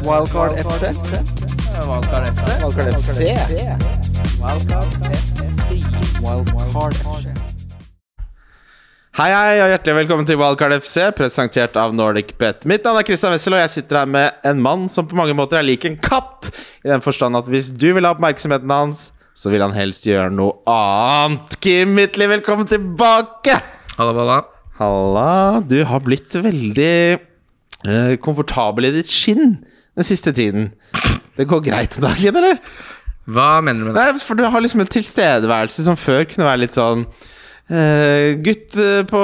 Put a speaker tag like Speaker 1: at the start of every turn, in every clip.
Speaker 1: Wildcard FC.
Speaker 2: Wildcard FC.
Speaker 1: Wildcard FC. Wildcard FC.
Speaker 3: Hei, hei, og hjertelig velkommen til Wildcard FC, presentert av Nordic Bet. Mitt navn er Christian Wessel, og jeg sitter her med en mann som på mange måter er lik en katt. I den forstand at hvis du vil ha oppmerksomheten hans, så vil han helst gjøre noe annet. Kim Midtly, velkommen tilbake!
Speaker 2: Halla, halla.
Speaker 3: Halla. Du har blitt veldig uh, komfortabel i ditt skinn den siste tiden. Det går greit om dagen, eller?
Speaker 2: Hva mener du med det?
Speaker 3: Nei, for du har liksom en tilstedeværelse som før kunne være litt sånn uh, Gutt eh, på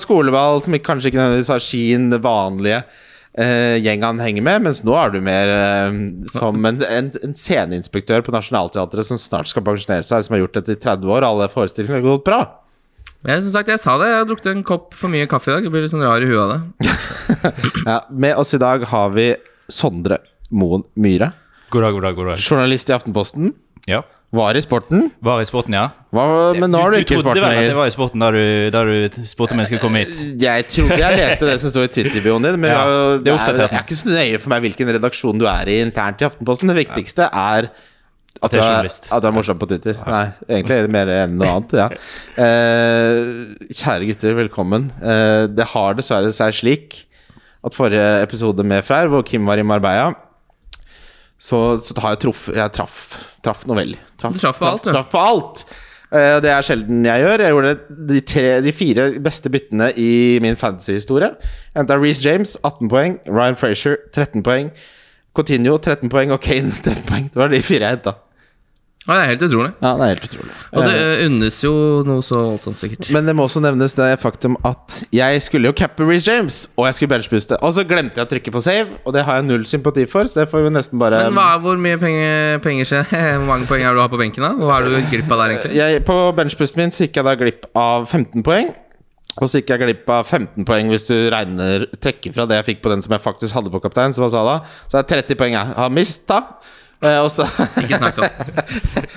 Speaker 3: skoleball som ikke, kanskje ikke nødvendigvis har sin vanlige uh, gjeng han henger med, mens nå er du mer uh, som en, en, en sceneinspektør på Nationaltheatret som snart skal pensjonere seg, som har gjort dette i 30 år, alle forestillingene har gått bra.
Speaker 2: Jeg, som sagt, jeg sa det. Jeg har drukket en kopp for mye kaffe i dag. Jeg blir litt sånn rar i huet av det.
Speaker 3: Ja, med oss i dag har vi Sondre Moen Myhre,
Speaker 4: God dag, god dag. god dag
Speaker 3: journalist i Aftenposten.
Speaker 4: Ja,
Speaker 3: Var i sporten,
Speaker 4: Var i sporten, ja.
Speaker 3: Hva, men nå er du ikke i
Speaker 4: trodde
Speaker 3: sporten
Speaker 4: vel at jeg var i sporten da du, da du spurte om jeg skulle komme hit?
Speaker 3: Jeg trodde jeg leste det som står i Twitter-bioen din, men
Speaker 4: Ja,
Speaker 3: det, er,
Speaker 4: det er
Speaker 3: det, ikke så nøye for meg hvilken redaksjon du er i internt i Aftenposten. Det viktigste er at du
Speaker 4: er,
Speaker 3: at du er morsom på Twitter. Nei, egentlig er det mer enn noe annet. Ja. Uh, kjære gutter, velkommen. Uh, det har dessverre seg slik at forrige episode med Freyr, hvor Kim var i Marbella, så, så har jeg truff, Jeg traff, traff noe vel. Traff,
Speaker 2: Du traff på alt, du.
Speaker 3: Traff på alt. Uh, det er sjelden jeg gjør. Jeg gjorde de, tre, de fire beste byttene i min fantasy-historie. Henta Reece James, 18 poeng. Ryan Frazier, 13 poeng. Coutinho, 13 poeng. Og Kane, 13 poeng. Det var de fire jeg henta.
Speaker 2: Ja, det er helt utrolig.
Speaker 3: Ja, det er helt utrolig.
Speaker 2: Og det
Speaker 3: Eh,
Speaker 2: unnes jo noe så voldsomt, sikkert.
Speaker 3: men det må også nevnes det faktum at jeg skulle jo cappe Reece James, og jeg skulle benchbooste. Og så glemte jeg å trykke på save, og det har jeg null sympati for, så det får vi nesten bare
Speaker 2: Men hva, hvor mye penger, penger skjer? Hvor mange poeng er du har på benken, da? Hva er du glipp av der, egentlig?
Speaker 3: jeg, På benchboosten min så gikk jeg da glipp av 15 poeng. Og så gikk jeg glipp av 15 poeng hvis du regner trekker fra det jeg fikk på den som jeg faktisk hadde på kaptein, som var Sala. Så det er 30 poeng jeg har mista. Eh, også,
Speaker 2: Ikke snakk sånn.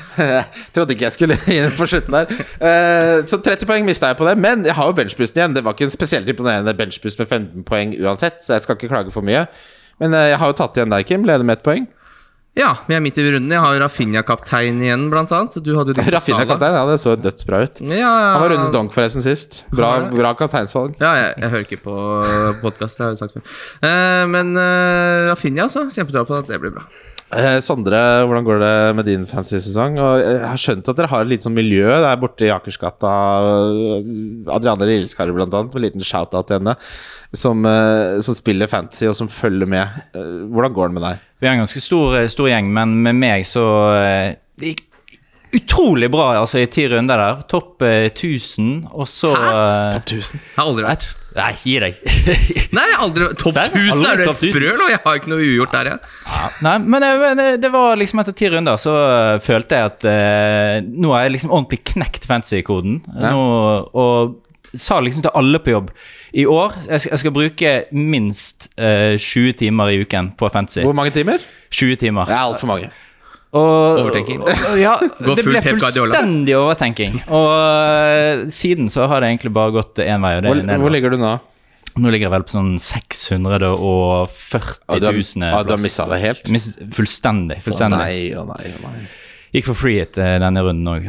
Speaker 3: Trodde ikke jeg skulle inn på slutten der. Eh, så 30 poeng mista jeg på det, men jeg har jo benchboosten igjen. Det var ikke en spesielt imponerende benchboost med 15 poeng uansett, så jeg skal ikke klage for mye. Men eh, jeg har jo tatt igjen deg, Kim. Leder med ett poeng.
Speaker 2: Ja, vi er midt i runden. Jeg har Rafinha-kaptein igjen, blant annet. Du hadde jo
Speaker 3: Rafinha-kaptein, ja, det så dødsbra ut.
Speaker 2: Ja, ja,
Speaker 3: Han var rundens donk forresten sist. Bra, bra kapteinsvalg.
Speaker 2: Ja, jeg, jeg hører ikke på podkast, det har jeg sagt før. Eh, men uh, Rafinha, altså. Kjempebra på at Det blir bra.
Speaker 3: Eh, Sondre, hvordan går det med din fantasy-sesong? Og Jeg har skjønt at dere har et lite sånn miljø der borte i Akersgata. Adriane Lilleskarer, blant annet, en liten shout-out til henne, som, eh, som spiller fantasy og som følger med. Eh, Hvordan går det med deg?
Speaker 4: Vi er en ganske stor, eh, stor gjeng, men med meg så eh, gikk utrolig bra altså, i ti runder der. Topp eh, 1000, og så Hæ?
Speaker 3: Topp 1000.
Speaker 2: Jeg har aldri vært.
Speaker 4: Nei, gi deg.
Speaker 2: Nei, aldri Topp
Speaker 4: Serr?
Speaker 2: 1000 er du helt sprø, og jeg har ikke noe ugjort der, jeg.
Speaker 4: Nei, men det, men det- det var liksom etter ti runder så eh, følte jeg at eh, nå har jeg liksom ordentlig knekt fancy-koden.
Speaker 3: Ja.
Speaker 4: Og sa liksom til alle på jobb i år jeg skal, jeg skal bruke minst eh, 20 timer i uken på fancy.
Speaker 3: Hvor mange timer?
Speaker 4: 20 timer.
Speaker 3: Det er altfor mange.
Speaker 4: Og,
Speaker 2: Overtenking.
Speaker 4: og- Ja,
Speaker 2: Gå
Speaker 4: det ble fullstendig overtenking. Og eh, siden så har det egentlig bare gått én vei. Og det
Speaker 3: Hvor, hvor ligger du nå?
Speaker 4: Nå ligger jeg vel på sånn 640
Speaker 3: Ah, du har,
Speaker 4: 000
Speaker 3: ah, du har mista det helt?
Speaker 4: Mist- Fullstendig.
Speaker 3: Å nei, å nei, å nei.
Speaker 4: Gikk for free etter denne runden òg.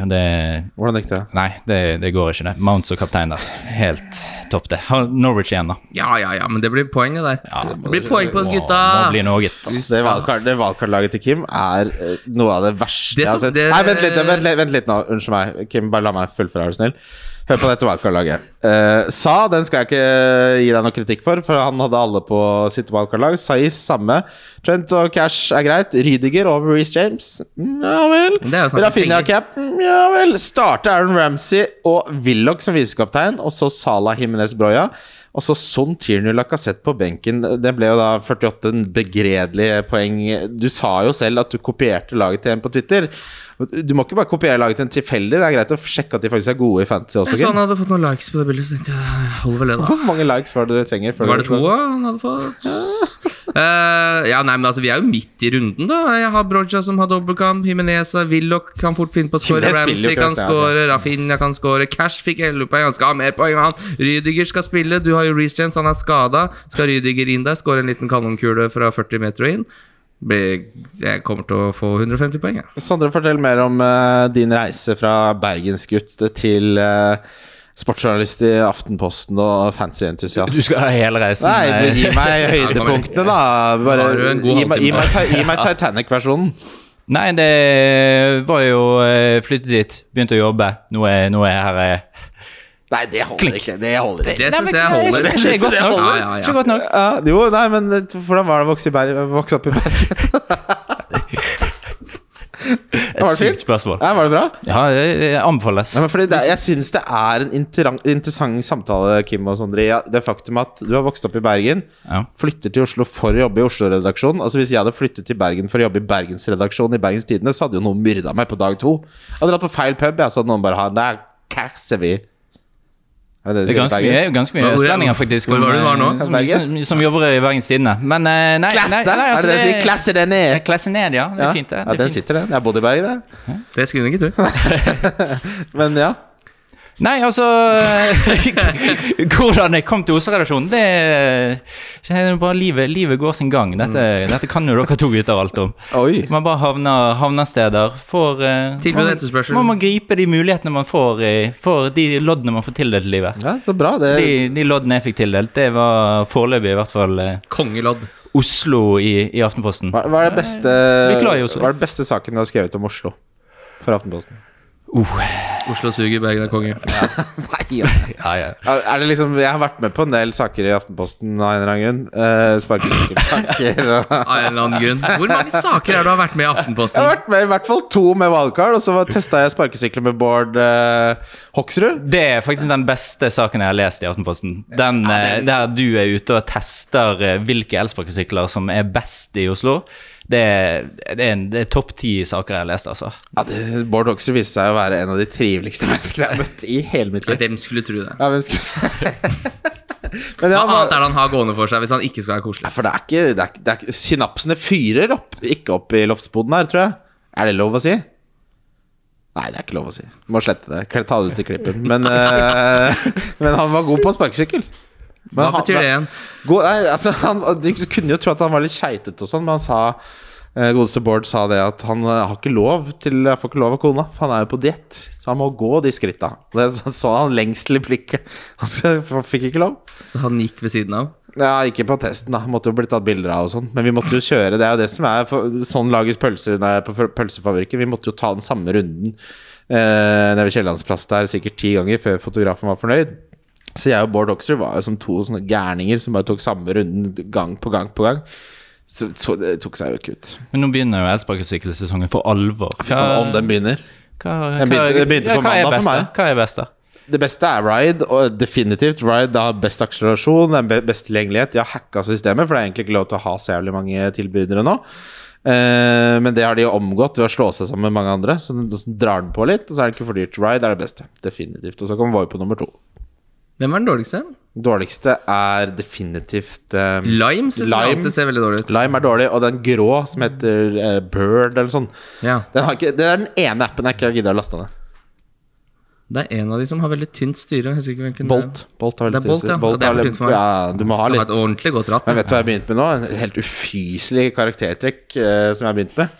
Speaker 3: Hvordan gikk det?
Speaker 4: Nei, det, det går ikke, det. Mounts og kaptein der. Helt topp, det. Norwich igjen, da.
Speaker 2: Ja, ja, ja, men det blir poeng, det der.
Speaker 4: Ja,
Speaker 2: det blir poeng på oss,
Speaker 4: Må,
Speaker 2: gutta.
Speaker 4: må bli noe.
Speaker 3: Det, valgkart, valgkartlaget til Kim er eh, noe av det verste
Speaker 2: Det
Speaker 3: jeg har sett. Nei, vent litt, vent, litt- vent litt nå. Unnskyld meg. Kim, bare la meg fullføre, er du snill. Hør på dette valgkartlaget. Uh, Sa, den skal jeg ikke gi deg noe kritikk for, for han hadde alle på sitt valgkartlag. Saiz samme. Trent og Cash er greit. Rydiger over Reece James. Mm, Ja vel. Rafinha cap. Mm, Ja vel. Starter Aaron Ramsey og Willoch som visekaptein, og så Salah Jimenez Broya. Og så Son Tierney Lacassette på benken. Det ble jo da 48 begredelige poeng. Du sa jo selv at du kopierte laget til en på Twitter. Du må ikke bare kopiere laget til en tilfeldig. Det er greit å sjekke at de faktisk er gode i fantasy også.
Speaker 2: Jeg så han hadde fått noen likes på det bildet, så tenkte jeg hold vel det, da.
Speaker 3: Hvor mange likes var det du trenger? før
Speaker 2: Var det to han hadde fått? uh, ja, nei, men altså, Vi er jo midt i runden, da. Jeg har Broja som har dobbeltkamp. Jimenez og Willoch kan fort finne på å score. Ramsey kan score. Rafinha kan score. Cash fikk 11 poeng. Han skal ha mer poeng, han. Rydiger skal spille. Du har jo Reece James, han er skada. Skal Rydiger inn der? Skåre en liten kanonkule fra 40 meter og inn? Jeg kommer til å få 150 poeng, jeg.
Speaker 3: Sondre, fortell mer om uh, din reise fra bergensgutt til uh, sportsjournalist i Aftenposten og fancy-entusiast.
Speaker 4: Du skal ha hele reisen.
Speaker 3: Nei, gi meg høydepunktene, da. Bare, gi, meg, gi, meg, gi meg Titanic-versjonen.
Speaker 4: Nei, det var jo eh, flyttet dit, begynte å jobbe. Nå er, nå er jeg her.
Speaker 3: Nei, det holder ikke. Det holder ikke.
Speaker 2: Det syns jeg holder.
Speaker 4: Det er godt nok.
Speaker 2: Ja, ja, ja.
Speaker 4: Godt nok.
Speaker 3: Ja, jo, nei, men eh, hvordan var det å vokse, i Berg, vokse opp i Bergen?
Speaker 4: Et
Speaker 3: Var det
Speaker 4: sykt spørsmål.
Speaker 3: Ja, var det bra?
Speaker 4: Ja, det anbefales.
Speaker 3: Ja, men fordi det, jeg syns det er en interessant samtale, Kim og Sondre. Ja, det faktum at du har vokst opp i Bergen,
Speaker 4: Ja.
Speaker 3: flytter til Oslo for å jobbe i Oslo-redaksjonen. Altså Hvis jeg hadde flyttet til Bergen for å jobbe i Bergensredaksjonen i Bergens Tidende, så hadde jo noen myrda meg på dag to. Jeg hadde dratt på feil pub, jeg, så hadde noen bare ha Der kasser vi. Det
Speaker 4: Det
Speaker 3: det
Speaker 4: er ganske mye, ganske mye
Speaker 2: er-
Speaker 4: østlendinger, faktisk.
Speaker 2: hvor var det du var nå?
Speaker 4: Som,
Speaker 3: Bergen?
Speaker 4: som, som jobber i Bergens Tidende. Men eh, nei,
Speaker 3: Klasse!
Speaker 4: nei, nei, altså,
Speaker 3: er det det de sier? Klasse
Speaker 4: deg
Speaker 3: ned!
Speaker 4: Klasse ned, ja. Det er
Speaker 3: Ja,
Speaker 4: fint, det.
Speaker 3: ja,
Speaker 4: det er
Speaker 3: den
Speaker 4: fint.
Speaker 3: sitter, den. Jeg har bodd i Bergen, det.
Speaker 2: Det skulle hun ikke tro.
Speaker 3: Men ja.
Speaker 4: Nei, altså Hvordan jeg kom til Oslo-redaksjonen, det, det er bare livet, livet går sin gang. Dette,
Speaker 3: Mm.
Speaker 4: dette kan jo dere to gutter alt om.
Speaker 3: Oi.
Speaker 4: Man bare havner, havner steder. Får eh,
Speaker 2: Tilbud etterspørsel.
Speaker 4: Man må gripe de mulighetene man får i For de loddene man får tildelt i livet.
Speaker 3: Ja, så bra. Det
Speaker 4: De, de loddene jeg fikk tildelt, det var foreløpig i hvert fall eh,
Speaker 2: Kongelodd.
Speaker 4: Oslo i, i Aftenposten.
Speaker 3: hva, hva, er det beste, hva er det beste saken du har skrevet om Oslo? For Aftenposten.
Speaker 2: Oslo suger, Bergen er konge.
Speaker 3: Nei, ja.
Speaker 4: Ja, ja.
Speaker 3: Ja, Er det liksom, jeg har vært med på en del saker i Aftenposten av en eller annen grunn. Uh, Sparkesykkelsaker og
Speaker 2: Av en eller annen grunn. Hvor mange saker er du har vært med i Aftenposten?
Speaker 3: Jeg har vært med i hvert fall to med wildcard, og så testa jeg sparkesykler med Bård uh, Hoksrud.
Speaker 4: Det er faktisk den beste saken jeg har lest i Aftenposten. Den, den... Der du er ute og tester eh, hvilke elsparkesykler som er best i Oslo. Det er, det er, en- det er topp ti saker jeg har lest, altså.
Speaker 3: Ja, det, Bård Hoksrud viste seg å være en av de triveligste menneskene jeg har møtt i hele mitt liv.
Speaker 2: Hvem skulle tro det?
Speaker 3: Ja, hvem skulle... Men ja,
Speaker 2: Hva
Speaker 3: hva-
Speaker 2: annet er det han har gående for seg hvis han ikke skal være koselig?
Speaker 3: Ja, for det er ikke, det er, det er, Synapsene fyrer opp, ikke opp i loftsboden her, tror jeg. Er det lov å si? Nei, det er ikke lov å si. Må slette det. Ta det ut i klippen. Men, uh, men han var god på sparkesykkel. Men
Speaker 2: Hva
Speaker 3: han-
Speaker 2: betyr det igjen?
Speaker 3: God, nei, altså, han, De kunne jo tro at han var litt keitete og sånn, men han sa eh, Godeste Bård sa det at han eh, har ikke lov til Jeg får ikke lov av kona, for han er jo på diett. Så han må gå de skritta. Det så- han lengsel i blikket. Han han fikk ikke lov.
Speaker 2: Så han gikk ved siden av?
Speaker 3: Ja, ikke på testen, da. Måtte jo bli tatt bilder av og sånn. Men vi måtte jo kjøre. Det er jo det som er for, Sånn lages pølser nei, på pølsefabrikken. Vi måtte jo ta den samme runden eh, nede ved Kiellandsplass der sikkert ti ganger før fotografen var fornøyd. Så jeg og Bård Hoksrud var jo som to sånne gærninger som bare tok samme runden gang på gang på gang. Så, så det tok seg jo ikke ut.
Speaker 4: Men nå begynner jo elsparkesykkelsesongen for alvor.
Speaker 3: Hva, om den begynner.
Speaker 4: hva,
Speaker 3: Den begynte- det begynte på
Speaker 4: er
Speaker 3: mandag for meg.
Speaker 4: Hva er best, da?
Speaker 3: Det beste er ride, og definitivt ride har best akselerasjon, best tilgjengelighet. De har hacka systemet, for det er egentlig ikke lov til å ha så jævlig mange tilbydere nå. Eh, men det har de jo omgått ved å slå seg sammen med mange andre. Så drar den på litt, og så er det ikke for dyrt. Ride er det beste. Definitivt. Og så kommer Voi på nummer to.
Speaker 2: Hvem er den dårligste?
Speaker 3: Dårligste er definitivt um,
Speaker 2: Lime synes jeg
Speaker 3: Lime.
Speaker 2: alltid ser veldig dårlig ut.
Speaker 3: Lime er dårlig, og den grå som heter uh, Bird eller sånn.
Speaker 2: Ja.
Speaker 3: Ikke, det er den ene appen jeg ikke har giddet å laste ned.
Speaker 2: Det er en av de som har veldig tynt styre.
Speaker 3: Bolt. Bolt har veldig
Speaker 2: er Bolt, ja.
Speaker 3: Bolt
Speaker 2: tynt meg.
Speaker 3: Ja, du må ha
Speaker 2: litt.
Speaker 3: litt
Speaker 2: et ordentlig godt ratt.
Speaker 3: Men vet du hva jeg har begynt med nå? En helt ufyselig karaktertrekk uh, som jeg har begynt med.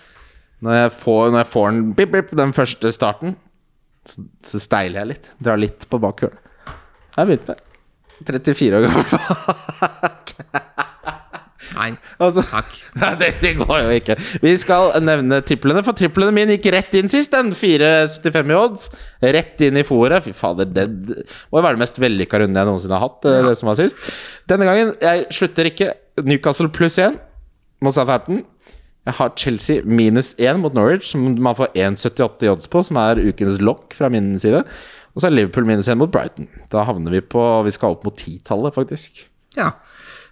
Speaker 3: Når jeg får, når jeg får den, bip, bip, den første starten, så, så steiler jeg litt. Drar litt på bakhjulet. Jeg begynte med 34 år gammel.
Speaker 2: Nei,
Speaker 3: altså,
Speaker 2: takk.
Speaker 3: Nei, det, det går jo ikke. Vi skal nevne triplene, for triplene mine gikk rett inn sist. Den 4,75 i odds. Rett inn i fòret. Fy fader, det må jo være den mest vellykka runden jeg noensinne har hatt. Ja. Det som var sist Denne gangen, jeg slutter ikke. Newcastle pluss 1 mot Southampton. Jeg har Chelsea minus 1 mot Norwich, som man får 1,78 i odds på, som er ukens lokk fra min side. Og så er Liverpool minus én mot Brighton. Da havner vi på Vi skal opp mot titallet, faktisk.
Speaker 2: Ja.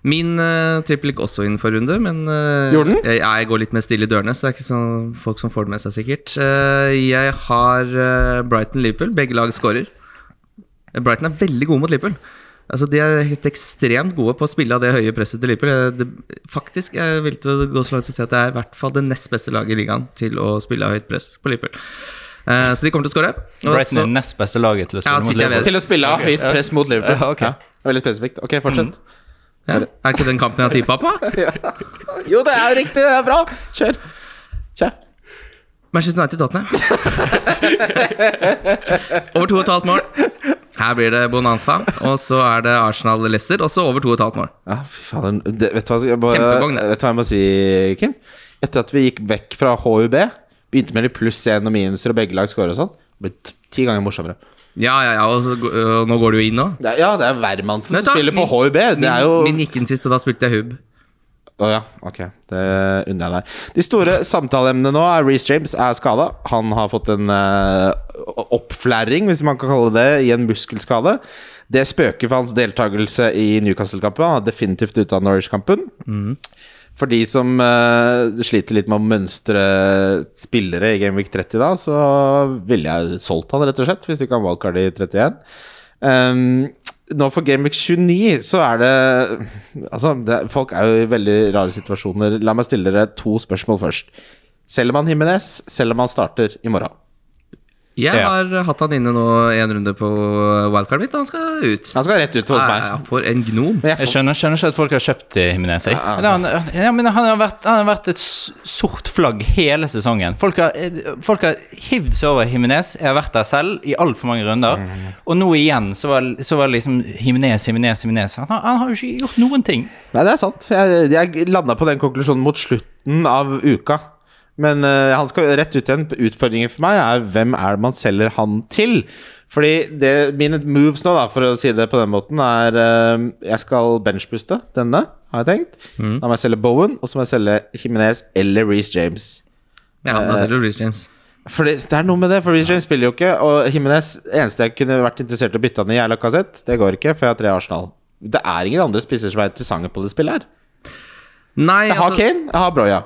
Speaker 2: Min uh, trippel gikk også inn for runde, men uh? Jeg, jeg går litt mer stille i dørene, så det er ikke sånn folk som får det med seg, sikkert. Uh, jeg har uh, Brighton-Liverpool. Begge lag scorer. Eh, Brighton er veldig gode mot Liverpool. Altså, De er helt ekstremt gode på å spille av det høye presset til Liverpool. Det, faktisk, jeg vil gå så langt som å si at det er i hvert fall det nest beste laget i ligaen til å spille av høyt press på Liverpool. Eh, så de kommer til å skåre.
Speaker 4: Brighton er nest beste laget til å
Speaker 2: Ja,
Speaker 4: spille mot Liverpool.
Speaker 3: Til å spille av høyt press mot Liverpool.
Speaker 4: Ja, ok.
Speaker 3: veldig spesifikt. Ok, fortsett.
Speaker 2: ja. Er det ikke den kampen jeg har tippa på?
Speaker 3: Jo, det er riktig! Det er bra! Kjør. Kjør.
Speaker 2: Manchester United Tottenham. over 2,5 mål. Her blir det bonanza. Og så er det Arsenal Leicester, og så over 2,5 mål.
Speaker 3: Ja, fy det. vet du hva jeg må si, Kim? Etter at vi gikk vekk fra HUB, begynte med litt pluss én og minuser, og begge lag scorer og sånn, det ble ti ganger morsommere.
Speaker 2: Ja, ja, ja, og, så, og nå går du jo inn nå.
Speaker 3: Det er, ja, det er Wermansen
Speaker 2: Nei,
Speaker 3: som
Speaker 2: da,
Speaker 3: spiller på
Speaker 2: min-
Speaker 3: HUB. Det er jo
Speaker 2: Min gikk inn sist, og da spilte jeg hub.
Speaker 3: Å ja, ok. Det unner jeg deg. De store samtaleemnene nå er Reece James er skada. Han har fått en eh, oppflæring, hvis man kan kalle det, i en muskelskade. Det spøker for hans deltakelse i Newcastle-kampen. Han er definitivt ute av Norwich-kampen. For de som uh, sliter litt med å mønstre spillere i Gameweek 30 da, så ville jeg solgt han, rett og slett, hvis du ikke har valgkart i 31. Um, nå for Gameweek 29 så er det Altså, det, folk er jo i veldig rare situasjoner. La meg stille dere to spørsmål først. Selger man Himinez, selger man starter i morgen?
Speaker 2: Jeg
Speaker 4: Ja.
Speaker 2: har hatt han inne nå en runde på wildcard mitt, og han skal ut.
Speaker 3: Han skal rett ut hos meg.
Speaker 2: ja, for en gnom.
Speaker 3: Jeg,
Speaker 4: jeg
Speaker 3: Jeg
Speaker 4: skjønner, skjønner ikke at folk har kjøpt Himinez. Jimenez.
Speaker 3: Ja,
Speaker 4: han, ja, men han, har vært, han har vært et sort flagg hele sesongen. Folk har, eh, folk har hivd seg over Jimenez. Jeg har vært der selv i altfor mange runder. Og nå igjen så var, så var det liksom Jimenez, Jimenez, Jimenez. Han, har- han har jo ikke gjort noen ting.
Speaker 3: nei, det er sant. Jeg, jeg landa på den konklusjonen mot slutten av uka. Men uh, han skal rett ut igjen. Utfordringen for meg er hvem er det man selger han til? Fordi det, mine moves nå, da, for å si det på den måten, er uh, Jeg skal benchbuste denne, har jeg tenkt. Da må jeg selge Bowen, og så må jeg selge Jimenez eller Reece James.
Speaker 2: Ja, da selger du Reece James.
Speaker 3: For det er noe med det, for Reece James spiller jo ikke. Og Jimenez, eneste jeg kunne vært interessert i å bytte han i, er Lacassette. Det går ikke, for jeg har tre Arsenal. Det er ingen andre spisser som er interessante på det spillet her.
Speaker 2: Nei,
Speaker 3: Jeg har
Speaker 2: altså,
Speaker 3: Kane, jeg har Broya.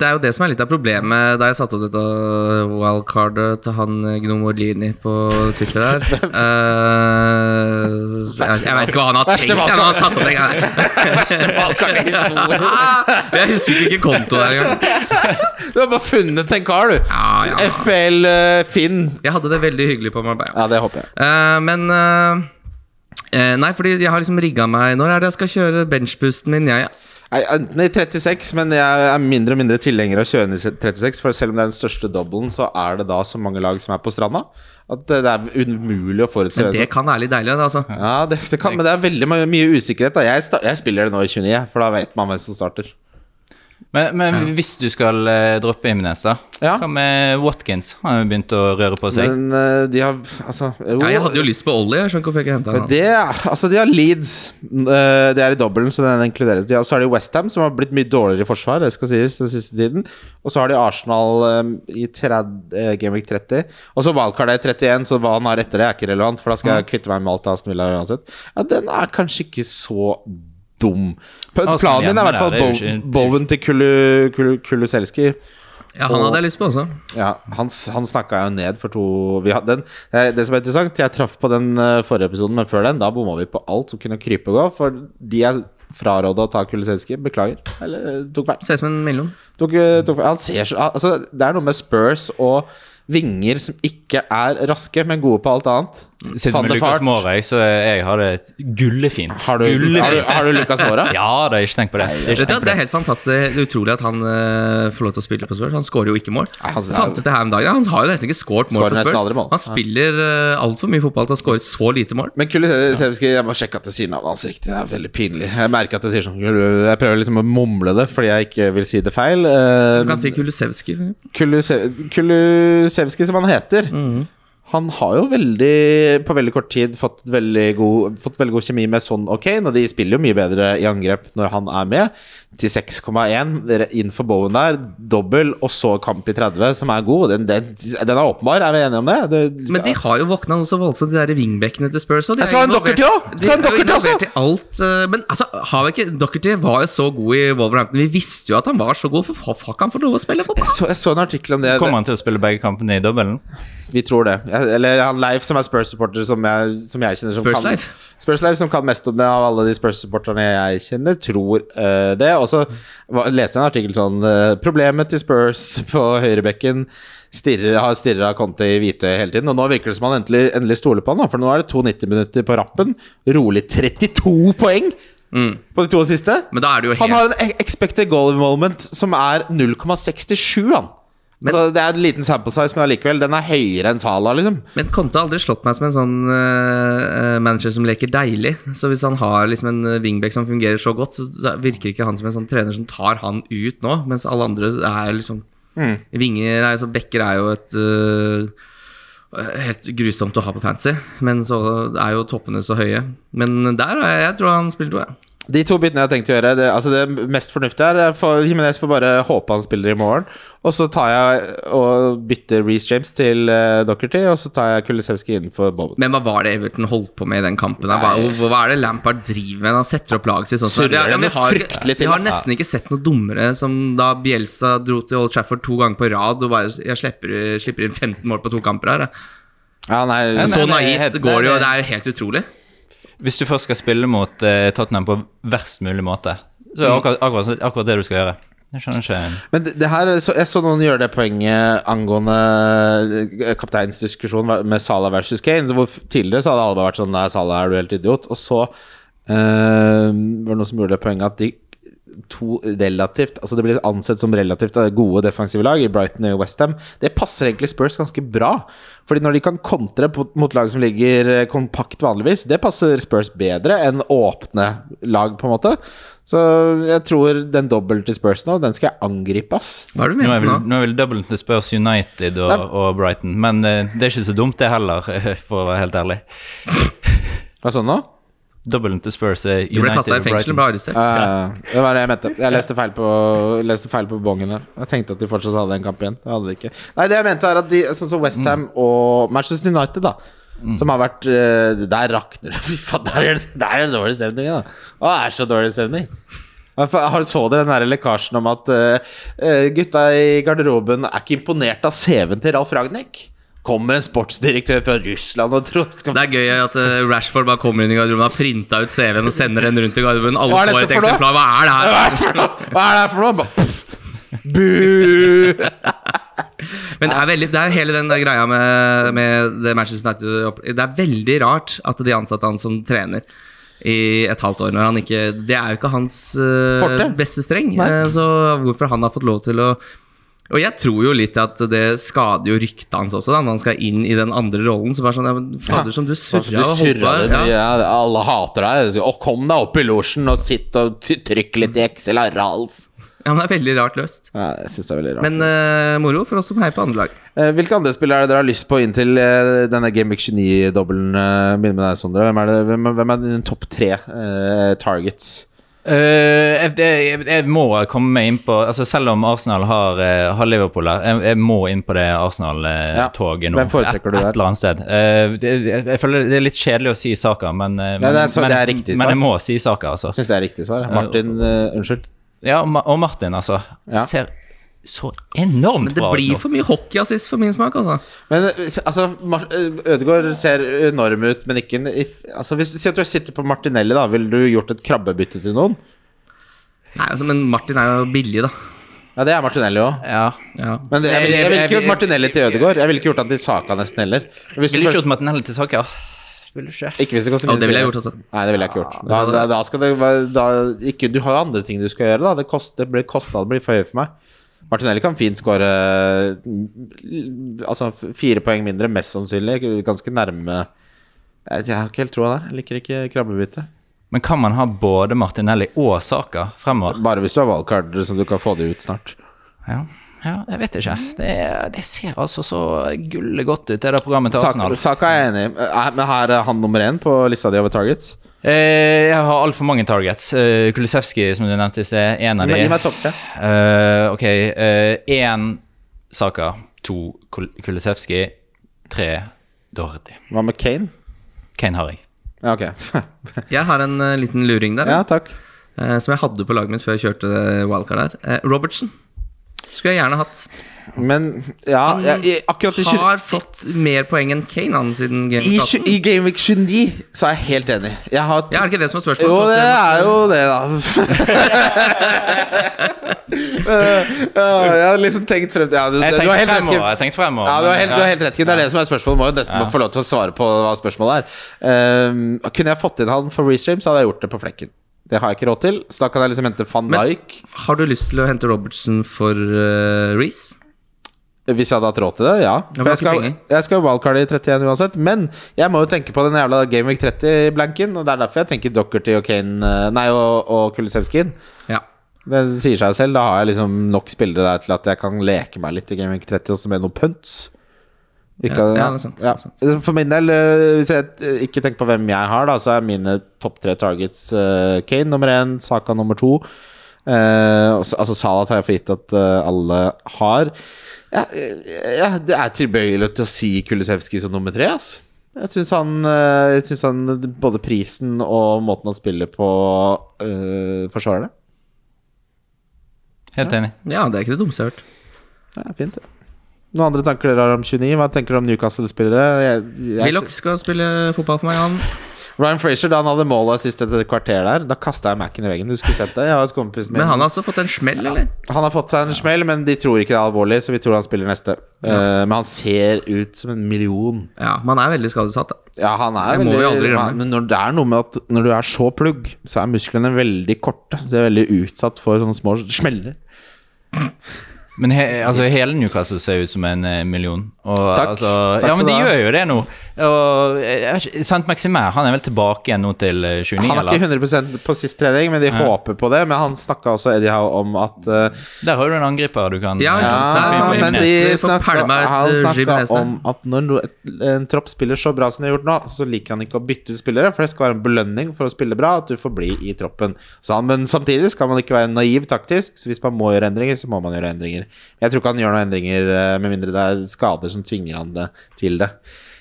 Speaker 2: Det er jo det som er litt av problemet da jeg satte opp dette wildcardet til han Gnomolini på Twitter der. Uh, jeg, jeg vet ikke hva han har tenkt når han har satt opp den greia. Jeg husker ikke konto der engang.
Speaker 3: Du har bare funnet en kar, du.
Speaker 2: Ja, ja.
Speaker 3: FPL eh, Finn.
Speaker 2: Jeg hadde det veldig hyggelig på Marbella.
Speaker 3: Ja, det håper jeg.
Speaker 2: Uh, men uh, eh, Nei, fordi jeg har liksom rigga meg Når er det jeg skal kjøre benchboosten min? Jeg,
Speaker 3: Nei, Enten i 36, men jeg er mindre og mindre tilhenger av å kjøre i 36. For selv om det er den største doublen, så er det da så mange lag som er på stranda, at det det er umulig å forutse.
Speaker 2: men det kan være litt deilig, det, altså.
Speaker 3: Ja, det, det kan, men det er veldig mye, mye usikkerhet. Da. Jeg, jeg spiller det nå i 29, for da vet man hvem som starter.
Speaker 4: Men, men hvis du skal eh, droppe Jimenez, da?
Speaker 3: Ja.
Speaker 4: Hva med Watkins? Han har begynt å røre på seg.
Speaker 3: Men eh, de har Altså jo,
Speaker 2: Ja, jeg hadde jo lyst på Ollie. Jeg skjønner ikke hvorfor jeg ikke henta
Speaker 3: Men
Speaker 2: han.
Speaker 3: det, altså de har Leeds. Eh, Det er i dobbelen, så den inkluderes. De har, så har de Westham, som har blitt mye dårligere i forsvar. Det skal sies den siste tiden Og så har de Arsenal i 30, eh, Gameweek 30. Og så Wildcard er i 31, så hva han har etter det, er ikke relevant. For da skal jeg kvitte meg med alt av Aston Villa uansett. Ja, den er kanskje ikke så dum. P- Planen min er i hvert fall Bowen til Kulu- Kulu- Kulusevski.
Speaker 2: Ja, han hadde jeg lyst på også.
Speaker 3: Ja, han, han snakka jeg jo ned for to vi hadde den, Det som er interessant, jeg traff på den eh, forrige episoden, men før den, da bomma vi på alt som kunne krype og gå. For de jeg fraråda å ta Kulisevskij, beklager. Eller eh, tok feil.
Speaker 2: Ser ut som en mellom.
Speaker 3: Tok, eh, tok, han ser så Altså, det er noe med Spurs og vinger som ikke er raske, men gode på alt annet. Van
Speaker 4: med Lucas. Mora, så jeg har det gullefint.
Speaker 3: Har du, har, du, har du Lucas Mora?
Speaker 4: Ja, det har ikke tenkt på det.
Speaker 2: Vet du,
Speaker 4: på
Speaker 2: det er helt fantastisk Det er utrolig at han uh, får lov til å spille på Spurs. Han skårer jo ikke mål.
Speaker 3: Nei, han-
Speaker 2: ut det her om dagen. Han har jo nesten ikke skåret mål for Spurs.
Speaker 3: mål.
Speaker 2: Han spiller uh, altfor mye fotball til å skåre så lite mål.
Speaker 3: Men Kulisevskij, jeg må sjekke at jeg sier navnet hans riktig. Det er veldig pinlig. Jeg merker at jeg sier sånn Jeg prøver liksom å mumle det fordi jeg ikke vil si det feil. Uh,
Speaker 2: Du kan si Kulusevski.
Speaker 3: Kuluse- Kulusevski, som han heter, han har jo veldig på veldig kort tid fått veldig god, fått veldig god kjemi med Son og Kane, og de spiller jo mye bedre i angrep når han er med. Til 6,1 dere inn for Bowen der, dobbel, og så kamp i 30, som er god. Den, den, den er åpenbar, er vi enige om det? det
Speaker 2: Men de har jo våkna noe så voldsomt, de der wingbackene til Spurs. Og de
Speaker 3: Jeg skal ha en Dockerty òg! Skal ha en
Speaker 2: er
Speaker 3: Doherty også!
Speaker 2: i alt. eh, Men altså, har vi ikke Dockerty var jo så god i Wolverhampton. Vi visste jo at han var så god, for fuck han får lov å spille fotball.
Speaker 3: så, jeg så en artikkel om det.
Speaker 4: Kommer han til å spille begge kampene i dobbelen?
Speaker 3: Vi tror det. Eller han Leif, som er Spurs-supporter, som, som jeg kjenner som
Speaker 2: Spurs
Speaker 3: kan? Spurs Leif, som kan mest om det av alle de Spurs-supporterne jeg kjenner, tror uh, det. Og så leste jeg en artikkel sånn uh, Problemet til Spurs på høyrebekken stirrer, har stirret av Conte i hvitøyet hele tiden. Og nå virker det som han endelig, endelig stoler på han, da, for nå er det 2,90 minutter på rappen. Rolig 32 poeng på de to siste.
Speaker 2: Men da det jo
Speaker 3: Han har en e- expected goal moment som er 0,67, han.
Speaker 2: Men-
Speaker 3: altså, det er en liten sample size, men allikevel, den er høyere enn Sala, liksom.
Speaker 2: Men Conte har aldri slått meg som en sånn uh, manager som leker deilig. Så hvis han har liksom en eh, wingback som fungerer så godt, så virker ikke han som en sånn trener som tar han ut nå, mens alle andre er liksom Vinger nei, så Bekker er jo et uh, Helt grusomt å ha på fancy, men så er jo toppene så høye. Men der er jeg, jeg tror han spiller to, jeg.
Speaker 3: De to byttene jeg har tenkt å gjøre, det, altså det mest fornuftige er for Jimenez får bare håpe han spiller i morgen. Og så tar jeg og bytter Reece James til uh, Dockerty, og så tar jeg Kulisevskij innenfor Bowen.
Speaker 2: Men hva var det Everton holdt på med i den kampen? Hva, hva, hva er det Lampard driver med? Han setter opp laget sitt sånn
Speaker 3: Surrer
Speaker 2: Ja, vi har, vi har nesten ikke sett noe dummere som da Bielsa dro til Old Trafford to ganger på rad og bare Jeg slipper, slipper inn 15 mål på to kamper her.
Speaker 3: Ja, nei,
Speaker 2: Så
Speaker 4: er
Speaker 2: naivt går det jo.
Speaker 4: er-
Speaker 2: Det er jo helt utrolig.
Speaker 4: Hvis du først skal spille mot eh, Tottenham på verst mulig måte, så er det akkurat, akkurat, akkurat det du skal gjøre. Jeg skjønner ikke
Speaker 3: Men det, det her, så, jeg så noen gjøre det poenget angående kapteinsdiskusjonen kapteinsdiskusjon med Salah versus Kane. Hvor tidligere så hadde alle vært sånn Nei, Salah er du helt idiot. Og så eh, var det noen som gjorde det poenget at de to relativt Altså det blir ansett som relativt eh, gode defensive lag i Brighton og Westham. Det passer egentlig Spurs ganske bra. Fordi når de kan kontre mot lag som ligger eh, kompakt vanligvis, det passer Spurs bedre enn åpne lag, på en måte. Så jeg tror den dobbelen til Spurs nå, den skal jeg angripe, ass.
Speaker 2: Hva er det du
Speaker 4: Nå er
Speaker 2: mener
Speaker 4: vel,
Speaker 2: nå?
Speaker 4: nå er vel doublen til Spurs United og, og Brighton, men eh, det er ikke så dumt, det heller, for å være helt ærlig.
Speaker 3: Hva sånn nå?
Speaker 4: Dobbelen til Spurs er
Speaker 2: Du ble
Speaker 4: United
Speaker 2: kasta i fengsel og ble arrestert.
Speaker 3: Eh, det var det jeg mente. Jeg leste feil på, leste feil på bongen der. Jeg tenkte at de fortsatt hadde en kamp igjen. Det hadde de ikke. Nei, det jeg mente er at de, sånn som Westham og Manchester United, da. Som har vært eh, Der rakner det. Fy faen, der er det, der er det dårlig stemning, da. Å, det er så dårlig stemning. Så dere den der lekkasjen om at eh, eh, gutta i garderoben er ikke imponert av CV-en til Ralf Ragnhild? Kommer en sportsdirektør fra Russland og tror skal
Speaker 2: Det er gøy at uh, Rashford bare kommer inn i garderoben og har printa ut CV-en og sender den rundt i garderoben. Alle
Speaker 3: Hva
Speaker 2: får et eksemplar. Hva er det her?
Speaker 3: er? Hva er det her for noe? Bu!
Speaker 2: Men det er, veldig, det er hele den greia med, med det Manchester United Det er veldig rart at de ansatte han som trener i et halvt år. Når han ikke, det er jo ikke hans
Speaker 3: uh,
Speaker 2: beste streng. Eh, så hvorfor han har fått lov til å Og jeg tror jo litt at det skader jo ryktet hans også, da, når han skal inn i den andre rollen. Så bare sånn ja, men Fader, som du surra og
Speaker 3: det
Speaker 2: Ja.
Speaker 3: ja. Alle hater deg. Og kom deg opp i losjen og sitt og trykk litt i Excel av Ralf.
Speaker 2: ja, men det er veldig rart løst.
Speaker 3: Ja, jeg synes det er veldig rart.
Speaker 2: Men uh, moro for oss som heier på andre lag.
Speaker 3: Eh, Hvilke andre spillere er det dere har lyst på inn til eh, denne Game Week 29-dobbelen? Uh, Begynner med deg, Sondre. Hvem er, det, hvem, hvem er dine topp tre targets?
Speaker 4: Eh, jeg, jeg, jeg må komme meg inn på altså Selv om Arsenal har, uh, har Liverpool her, jeg, jeg må inn på det Arsenal-toget
Speaker 3: Ja.
Speaker 4: nå.
Speaker 3: Hvem foretrekker
Speaker 4: et,
Speaker 3: du der?
Speaker 4: Et eller annet sted. Uh, det, jeg, føler det er litt kjedelig å si Saka, men,
Speaker 3: Ja, det er så-
Speaker 4: men,
Speaker 3: det er riktig
Speaker 4: men jeg må si Saka, altså.
Speaker 3: Syns det er riktig svar. Martin, unnskyld.
Speaker 4: Ja, og Martin, altså.
Speaker 3: Ja.
Speaker 4: Ser så enormt
Speaker 2: Men det
Speaker 4: bra
Speaker 2: blir
Speaker 4: nå.
Speaker 2: for mye hockeyassist for min smak, altså.
Speaker 3: Men eh, altså, eh, Ødegaard ser enorm ut, men ikke if, altså, Hvis du sier at du sitter på Martinelli, da ville du gjort et krabbebytte til noen?
Speaker 2: Nei, altså, men Martin er jo billig, da.
Speaker 3: Ja, det er Martinelli òg.
Speaker 4: Ja.
Speaker 2: Ja.
Speaker 3: Men det, jeg ville jeg, vil ikke gjort Martinelli til Ødegaard. Jeg ville ikke gjort han til Saka nesten heller. Hvis du
Speaker 4: ikke
Speaker 3: først,
Speaker 4: gjort Martinelli til Saka. Vil du ikke?
Speaker 3: ikke hvis det koster
Speaker 2: Ja,
Speaker 3: minst
Speaker 2: det ville jeg gjort, altså.
Speaker 3: Nei, det ville jeg ikke gjort. Da, da, da skal det være Du har jo andre ting du skal gjøre, da. Det, kost, det blir kostnad blir for høy for meg. Martinelli kan fint skåre Altså fire poeng mindre, mest sannsynlig. Ganske nærme Jeg, har ikke helt troa der. Jeg liker ikke krabbebytte.
Speaker 4: Men kan man ha både Martinelli og Saka fremover?
Speaker 3: Bare hvis du har valgkart så du kan få det ut snart.
Speaker 4: Ja, ja jeg vet ikke. Det, er- det ser altså så gullet godt ut, det der programmet til Arsenal.
Speaker 3: Saka er jeg enig i. Er- Men her er han nummer én på lista di over targets.
Speaker 4: Eh, jeg har altfor mange targets. Uh, Kulisevskij, som du nevnte i sted, én av
Speaker 3: Gi meg topp tre.
Speaker 4: Uh, ok, én Saka, to Kul- Kulisevskij, tre Dorothy.
Speaker 3: Hva med Kane?
Speaker 4: Kane har jeg.
Speaker 3: Ja, ok.
Speaker 2: Jeg har en eh, liten luring der,
Speaker 3: ja, takk.
Speaker 2: eh, som jeg hadde på laget mitt før jeg kjørte wildcard der. Robertsen. Robertson. Skulle jeg gjerne hatt.
Speaker 3: Men ja, jeg, jeg, akkurat i, 20,
Speaker 2: Har fått mer poeng enn Kane han siden Game
Speaker 3: i,
Speaker 2: of
Speaker 3: tju- i Game Week 29 så er jeg helt enig. Jeg har
Speaker 2: Ja, er det ikke det som er spørsmålet?
Speaker 3: Jo, det er jo det, da. Ja, jeg hadde liksom tenkt frem til ja, du,
Speaker 4: Jeg
Speaker 3: du har
Speaker 4: tenkte
Speaker 3: helt rett, Kim.
Speaker 4: Jeg fremover
Speaker 3: Ja, du har helt, du har helt rett, Kim. Det er det som er spørsmålet. Må jo nesten
Speaker 4: Ja.
Speaker 3: få lov til å svare på hva spørsmålet er. Um, kunne jeg fått inn han for restream, så hadde jeg gjort det på flekken. Det har jeg ikke råd til, så da kan jeg liksom hente van Dijk.
Speaker 2: Men- Har du lyst til å hente Robertson for uh, Reece?
Speaker 3: Hvis jeg hadde hatt råd til det, ja. For jeg skal, jeg skal jo wildcard i 31 uansett. Men jeg må jo tenke på den jævla Game Week 30-blanken, og det er derfor jeg tenker Dockerty og Kane eh, Nei, og, og Kulisevskin.
Speaker 2: Ja.
Speaker 3: Det sier seg selv. Da har jeg liksom nok spillere der til at jeg kan leke meg litt i Game Week 30 også med noe punts. Ikke,
Speaker 2: Ja, ja, er sant, er
Speaker 3: ja. For min del, eh, hvis jeg ikke tenker på hvem jeg har, da, så er mine topp tre targets uh, Kane nummer én, Saka nummer to. Uh, altså Salat har jeg for gitt at uh, alle har. Ja, ja, det er tilbøyelig til å si Kulisevskij som nummer tre, altså. Jeg syns han, han Både prisen og måten han spiller på, eh, forsvarer det.
Speaker 4: Helt enig.
Speaker 2: ja, det er ikke det dummeste jeg har hørt.
Speaker 3: Ja, fint det. Noen andre tanker dere har om 29? Hva tenker dere om Newcastle-spillere?
Speaker 2: Willoch skal spille fotball for meg, han.
Speaker 3: Ryan Frazier, da han hadde målet sist etter et kvarter der, da kasta jeg Mac-en i veggen. Du skulle sett det.
Speaker 2: Men han har også fått en smell, eller?
Speaker 3: Han har fått seg en smell, men de tror ikke det er alvorlig, så vi tror han spiller neste. Eh, men han ser ut som en million.
Speaker 2: Ja, men han er veldig skadesatt, da.
Speaker 3: Ja, han er
Speaker 2: Det
Speaker 3: veldig. Men når det er noe med at når du er så plugg, så er musklene veldig korte. De er veldig utsatt for sånne små smeller.
Speaker 4: Men he, altså, hele Newcastle ser ut som en eh, million. Og,
Speaker 3: Takk.
Speaker 4: Altså,
Speaker 3: Takk
Speaker 4: ja, men de gjør jo det nå. Og, eh, ikke, Sant Maximer han er vel tilbake igjen nå til eh, 29,
Speaker 3: Han er ikke 100% på sist trening, men de håper på det. Men han snakka også Eddie Howe om at uh,
Speaker 4: Der har du en angriper du kan
Speaker 2: Ja,
Speaker 4: eh,
Speaker 2: Ja,
Speaker 3: Ja, men de. Snakka, han
Speaker 2: eh,
Speaker 3: snakka om at når en tropp spiller så bra som de har gjort nå, så liker han ikke å bytte ut spillere, for det skal være en belønning for å spille bra at du får bli i troppen. Så han, men samtidig skal man ikke være naiv taktisk, så hvis man må gjøre endringer, så må man gjøre endringer. Jeg tror ikke han gjør noen endringer eh, med mindre det er skader som tvinger han det, til det.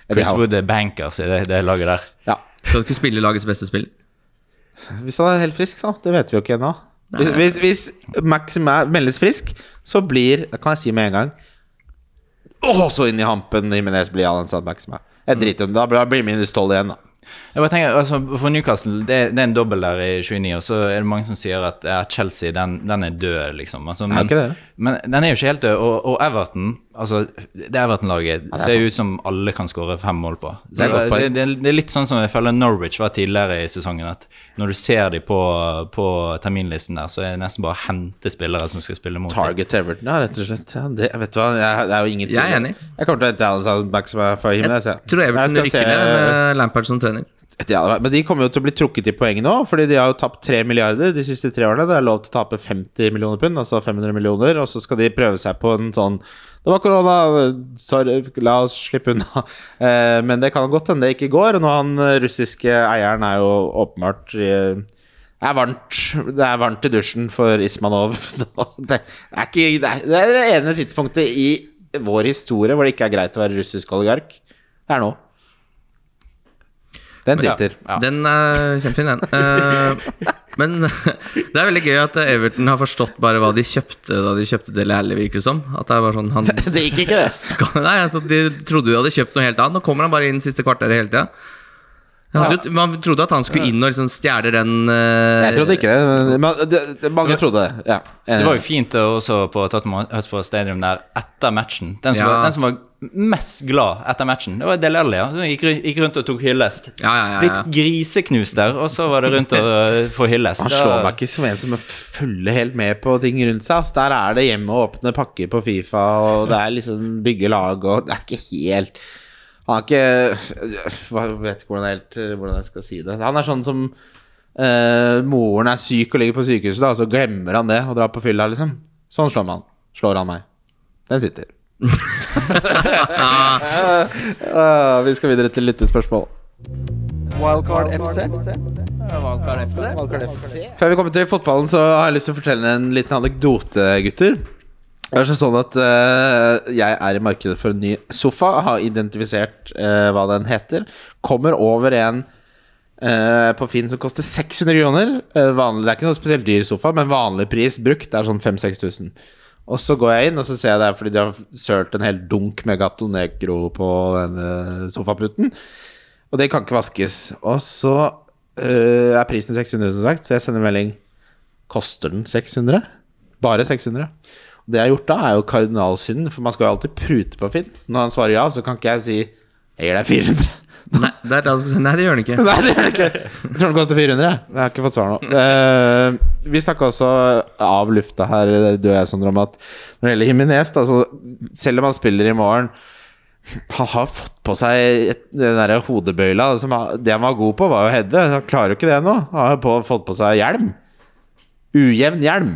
Speaker 4: Chris Wood er bankers i det, det laget der.
Speaker 3: Ja.
Speaker 2: Skal du ikke spille lagets beste spill?
Speaker 3: Hvis han er helt frisk, så. Det vet vi jo ikke ennå. Hvis, hvis, hvis er meldes frisk, så blir Det kan jeg si med en gang. Å, så inn i hampen Jimenez blir Alan Sad Maximæ. Jeg driter om det. Da blir minus 12 igjen, da.
Speaker 4: Jeg bare tenker, altså For Newcastle, det, det er en dobbel der i 29, og så er det mange som sier at ja, Chelsea den, den er død, liksom. Altså,
Speaker 3: Er
Speaker 4: men,
Speaker 3: ikke det?
Speaker 4: men den er jo ikke helt død. Og, og Everton, altså det Everton-laget
Speaker 3: er
Speaker 4: ser
Speaker 3: jo
Speaker 4: ut som alle kan skåre fem mål på. Så
Speaker 3: Det er godt
Speaker 4: det, det, det er litt sånn som jeg føler Norwich var tidligere i sesongen. At når du ser dem på, på terminlisten der, så er det nesten bare å hente spillere som skal spille mot dem.
Speaker 3: Target Everton, ja, rett og slett. Ja, det, vet du hva, jeg, det er jo ingen tvil.
Speaker 2: Jeg er enig.
Speaker 3: Jeg kommer til å hente Alan Soundback som er for himmelen. jeg.
Speaker 2: Tror Everton rykker ned med Lampard som trener.
Speaker 3: Ja, men de kommer jo til å bli trukket i poeng nå, fordi de har jo tapt 3 milliarder de siste tre årene. Det er lov til å tape 50 millioner pund, altså 500 millioner, og så skal de prøve seg på en sånn Det var korona, sorry, la oss slippe unna. Eh, men det kan godt hende det ikke går. Og nå han russiske eieren er jo åpenbart eh, det er varmt Det er varmt i dusjen for Ismanov. Det er, ikke, det er det ene tidspunktet i vår historie hvor det ikke er greit å være russisk oligark. Det er nå. Den sitter.
Speaker 4: ja.
Speaker 2: Den er kjempefin, den. Eh, men det er veldig gøy at Everton har forstått bare hva de kjøpte da de kjøpte Dele Alli, virker det som. At det er bare sånn han
Speaker 3: Det gikk ikke, det.
Speaker 2: skal, Nei, altså, De trodde de hadde kjøpt noe helt annet. Nå kommer han bare inn siste kvarteret hele tida. Jeg hadde Man trodde at han skulle inn og liksom stjele den uh,
Speaker 3: Jeg trodde ikke det. Men men det, det, mange trodde det. Ja.
Speaker 4: Det var jo fint også på Tottenham Hotspur Stadium der etter matchen. Den som,
Speaker 2: Ja.
Speaker 4: var, den som var mest glad etter matchen, det var Del Alli. Som gikk, gikk rundt og tok hyllest.
Speaker 2: Ja, ja, ja, ja.
Speaker 4: Litt griseknust der, og så var det rundt og få hyllest.
Speaker 3: Han slår meg ikke som en som følger helt med på ting rundt seg. Altså, Der er det hjemme og åpne pakker på Fifa, og det er liksom bygge lag, og det er ikke helt Han er ikke Jeg vet ikke hvordan jeg, helt, hvordan jeg skal si det. Han er sånn som eh, Moren er syk og ligger på sykehuset, da, og så glemmer han det og drar på fylla, liksom. Sånn slår man. Slår han meg. Den sitter. Ah, vi skal videre til lyttespørsmål.
Speaker 1: Wildcard FC.
Speaker 3: Før vi kommer til fotballen, så har jeg lyst til å fortelle en liten anekdote, gutter. Det er sånn at uh, jeg er i markedet for en ny sofa, har identifisert uh, hva den heter. Kommer over en uh, på Finn som koster 600 kroner. Vanlig, det er ikke noe spesielt dyr sofa, men vanlig pris brukt er sånn 5000-6000. Og så går jeg inn, og så ser jeg det er fordi de har sølt en hel dunk med Gato Negro på denne sofaputen. Og det kan ikke vaskes. Og så er prisen 600, som sagt, så jeg sender melding. Koster den 600? Bare 600. Det jeg har gjort da, er jo kardinalsynd, for man skal jo alltid prute på Finn. Når han svarer ja, så kan ikke jeg si jeg gir deg 400.
Speaker 2: Nei, det Nei, det gjør den ikke.
Speaker 3: Nei, det gjør det ikke. Jeg tror den koster 400. jeg. Har ikke fått svar nå. Uh, vi snakka også av lufta her, du og jeg, Sondre, om at når det gjelder Himinez, altså, så selv om han spiller i morgen Han har fått på seg et, den der hodebøyla. Som, han- det han var god på, var å heade. Han klarer jo ikke det nå. Han har på, fått på seg hjelm. Ujevn hjelm.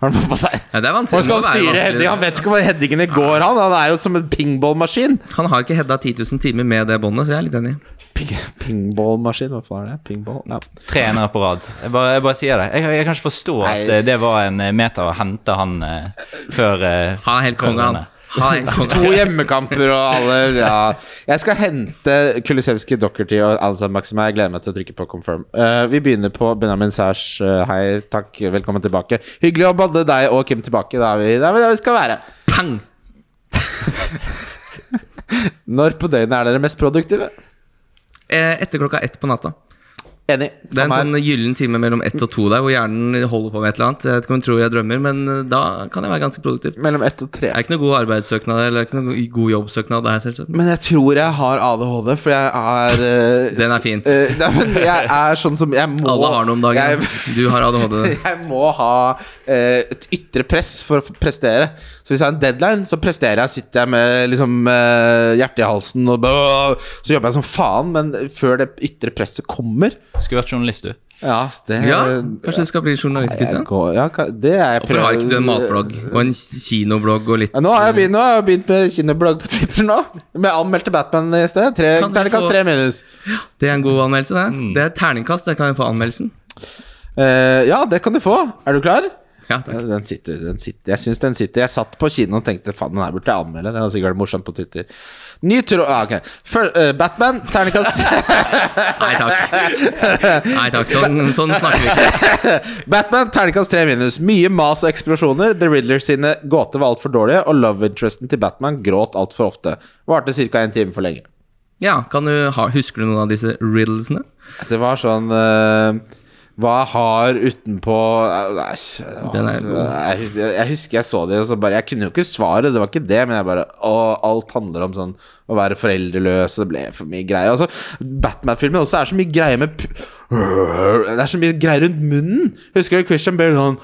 Speaker 3: Har han fått på seg.
Speaker 2: Ja, det er
Speaker 3: vanskelig.
Speaker 2: vanskelig.
Speaker 3: skal han styre
Speaker 2: vanskelig.
Speaker 3: heading? Han vet ikke hvor headingene går, han. Han er jo som en pingballmaskin.
Speaker 2: Han har ikke hedda 10 000 timer med det båndet, så jeg er litt enig.
Speaker 3: Ping, pingballmaskin, hva faen er det? Pingball? Ja.
Speaker 4: Tre på rad. Jeg bare, jeg bare sier det. Jeg, jeg kan ikke forstå at
Speaker 3: Nei.
Speaker 4: eh, det var en eh, meter å hente han uh, før uh,
Speaker 2: Han er helt konge, han.
Speaker 3: To hjemmekamper og alle Ja. Jeg skal hente Kulisevskij, Dockerty og Ansan Maxima. Jeg gleder meg til å trykke på confirm. Uh, vi begynner på Benjamin Sæsj. Uh, hei, takk. Velkommen tilbake. Hyggelig å både deg og Kim tilbake. Da er vi der vi vi skal være.
Speaker 2: Pang!
Speaker 3: Når på døgnet er dere mest produktive?
Speaker 2: Eh, Etter klokka ett på natta.
Speaker 3: Enig.
Speaker 2: Det er en
Speaker 3: her.
Speaker 2: sånn gyllen time mellom ett og to der, hvor hjernen holder på med et eller annet. Jeg vet ikke om jeg tror jeg drømmer, men eh, da kan jeg være ganske produktiv.
Speaker 3: Mellom ett og tre.
Speaker 2: Det er ikke noe god arbeidssøknad eller ikke noe god jobbsøknad. Det her, selvsagt.
Speaker 3: Men jeg tror jeg har ADHD, for jeg er eh,
Speaker 2: Den er fin.
Speaker 3: Uh, nei, men jeg er sånn som Jeg må
Speaker 2: Alle har noe om dagen.
Speaker 3: Jeg,
Speaker 2: Du har ADHD.
Speaker 3: jeg må ha uh, et ytre press for å prestere. Så hvis jeg har en deadline, så presterer jeg. Sitter jeg med liksom hjertet i halsen og Så jobber jeg som faen, men før det ytre presset kommer
Speaker 4: Skulle vært journalist, du.
Speaker 3: Ja, det
Speaker 2: Ja, kanskje du skal bli journalist,
Speaker 3: Kristian? Ja, det er jeg
Speaker 2: Hvorfor har ikke du en matblogg og en kinoblogg og litt
Speaker 3: Ja, nå har jeg begynt, nå har jeg begynt med kinoblogg på Twitter nå. Med anmeldte Batman i sted. Tre, terningkast
Speaker 2: få-
Speaker 3: tre minus.
Speaker 2: Det er en god anmeldelse, det. Det er terningkast. Det kan jeg få anmeldelsen.
Speaker 3: Uh, ja, det kan du få. Er du klar?
Speaker 2: Ja, takk.
Speaker 3: den sitter, den sitter. Jeg syns den sitter. Jeg satt på kino og tenkte faen, den her burde jeg anmelde. Den er sikkert morsom på Twitter. Ny tråd ah, Ok. Før, eh, Batman, terningkast
Speaker 2: Nei takk. Nei takk, sånn, sånn snakker vi ikke.
Speaker 3: Batman, terningkast tre minus. Mye mas og eksplosjoner. The Riddler sine gåter var altfor dårlige, og love interesten til Batman gråt altfor ofte. Varte ca. en time for lenge.
Speaker 2: Ja, kan du ha, Husker du noen av disse riddlesene?
Speaker 3: Det var sånn eh, Hva jeg har utenpå Æsj.
Speaker 2: God.
Speaker 3: Jeg, husker- jeg husker jeg så det, og så bare Jeg kunne jo ikke svaret, det var ikke det, men jeg bare Å, alt handler om sånn å være foreldreløs, og det ble for mye greier. Altså, Batman-filmen også er så mye greier med Det er så mye greier rundt munnen. Husker du Christian Bale sånn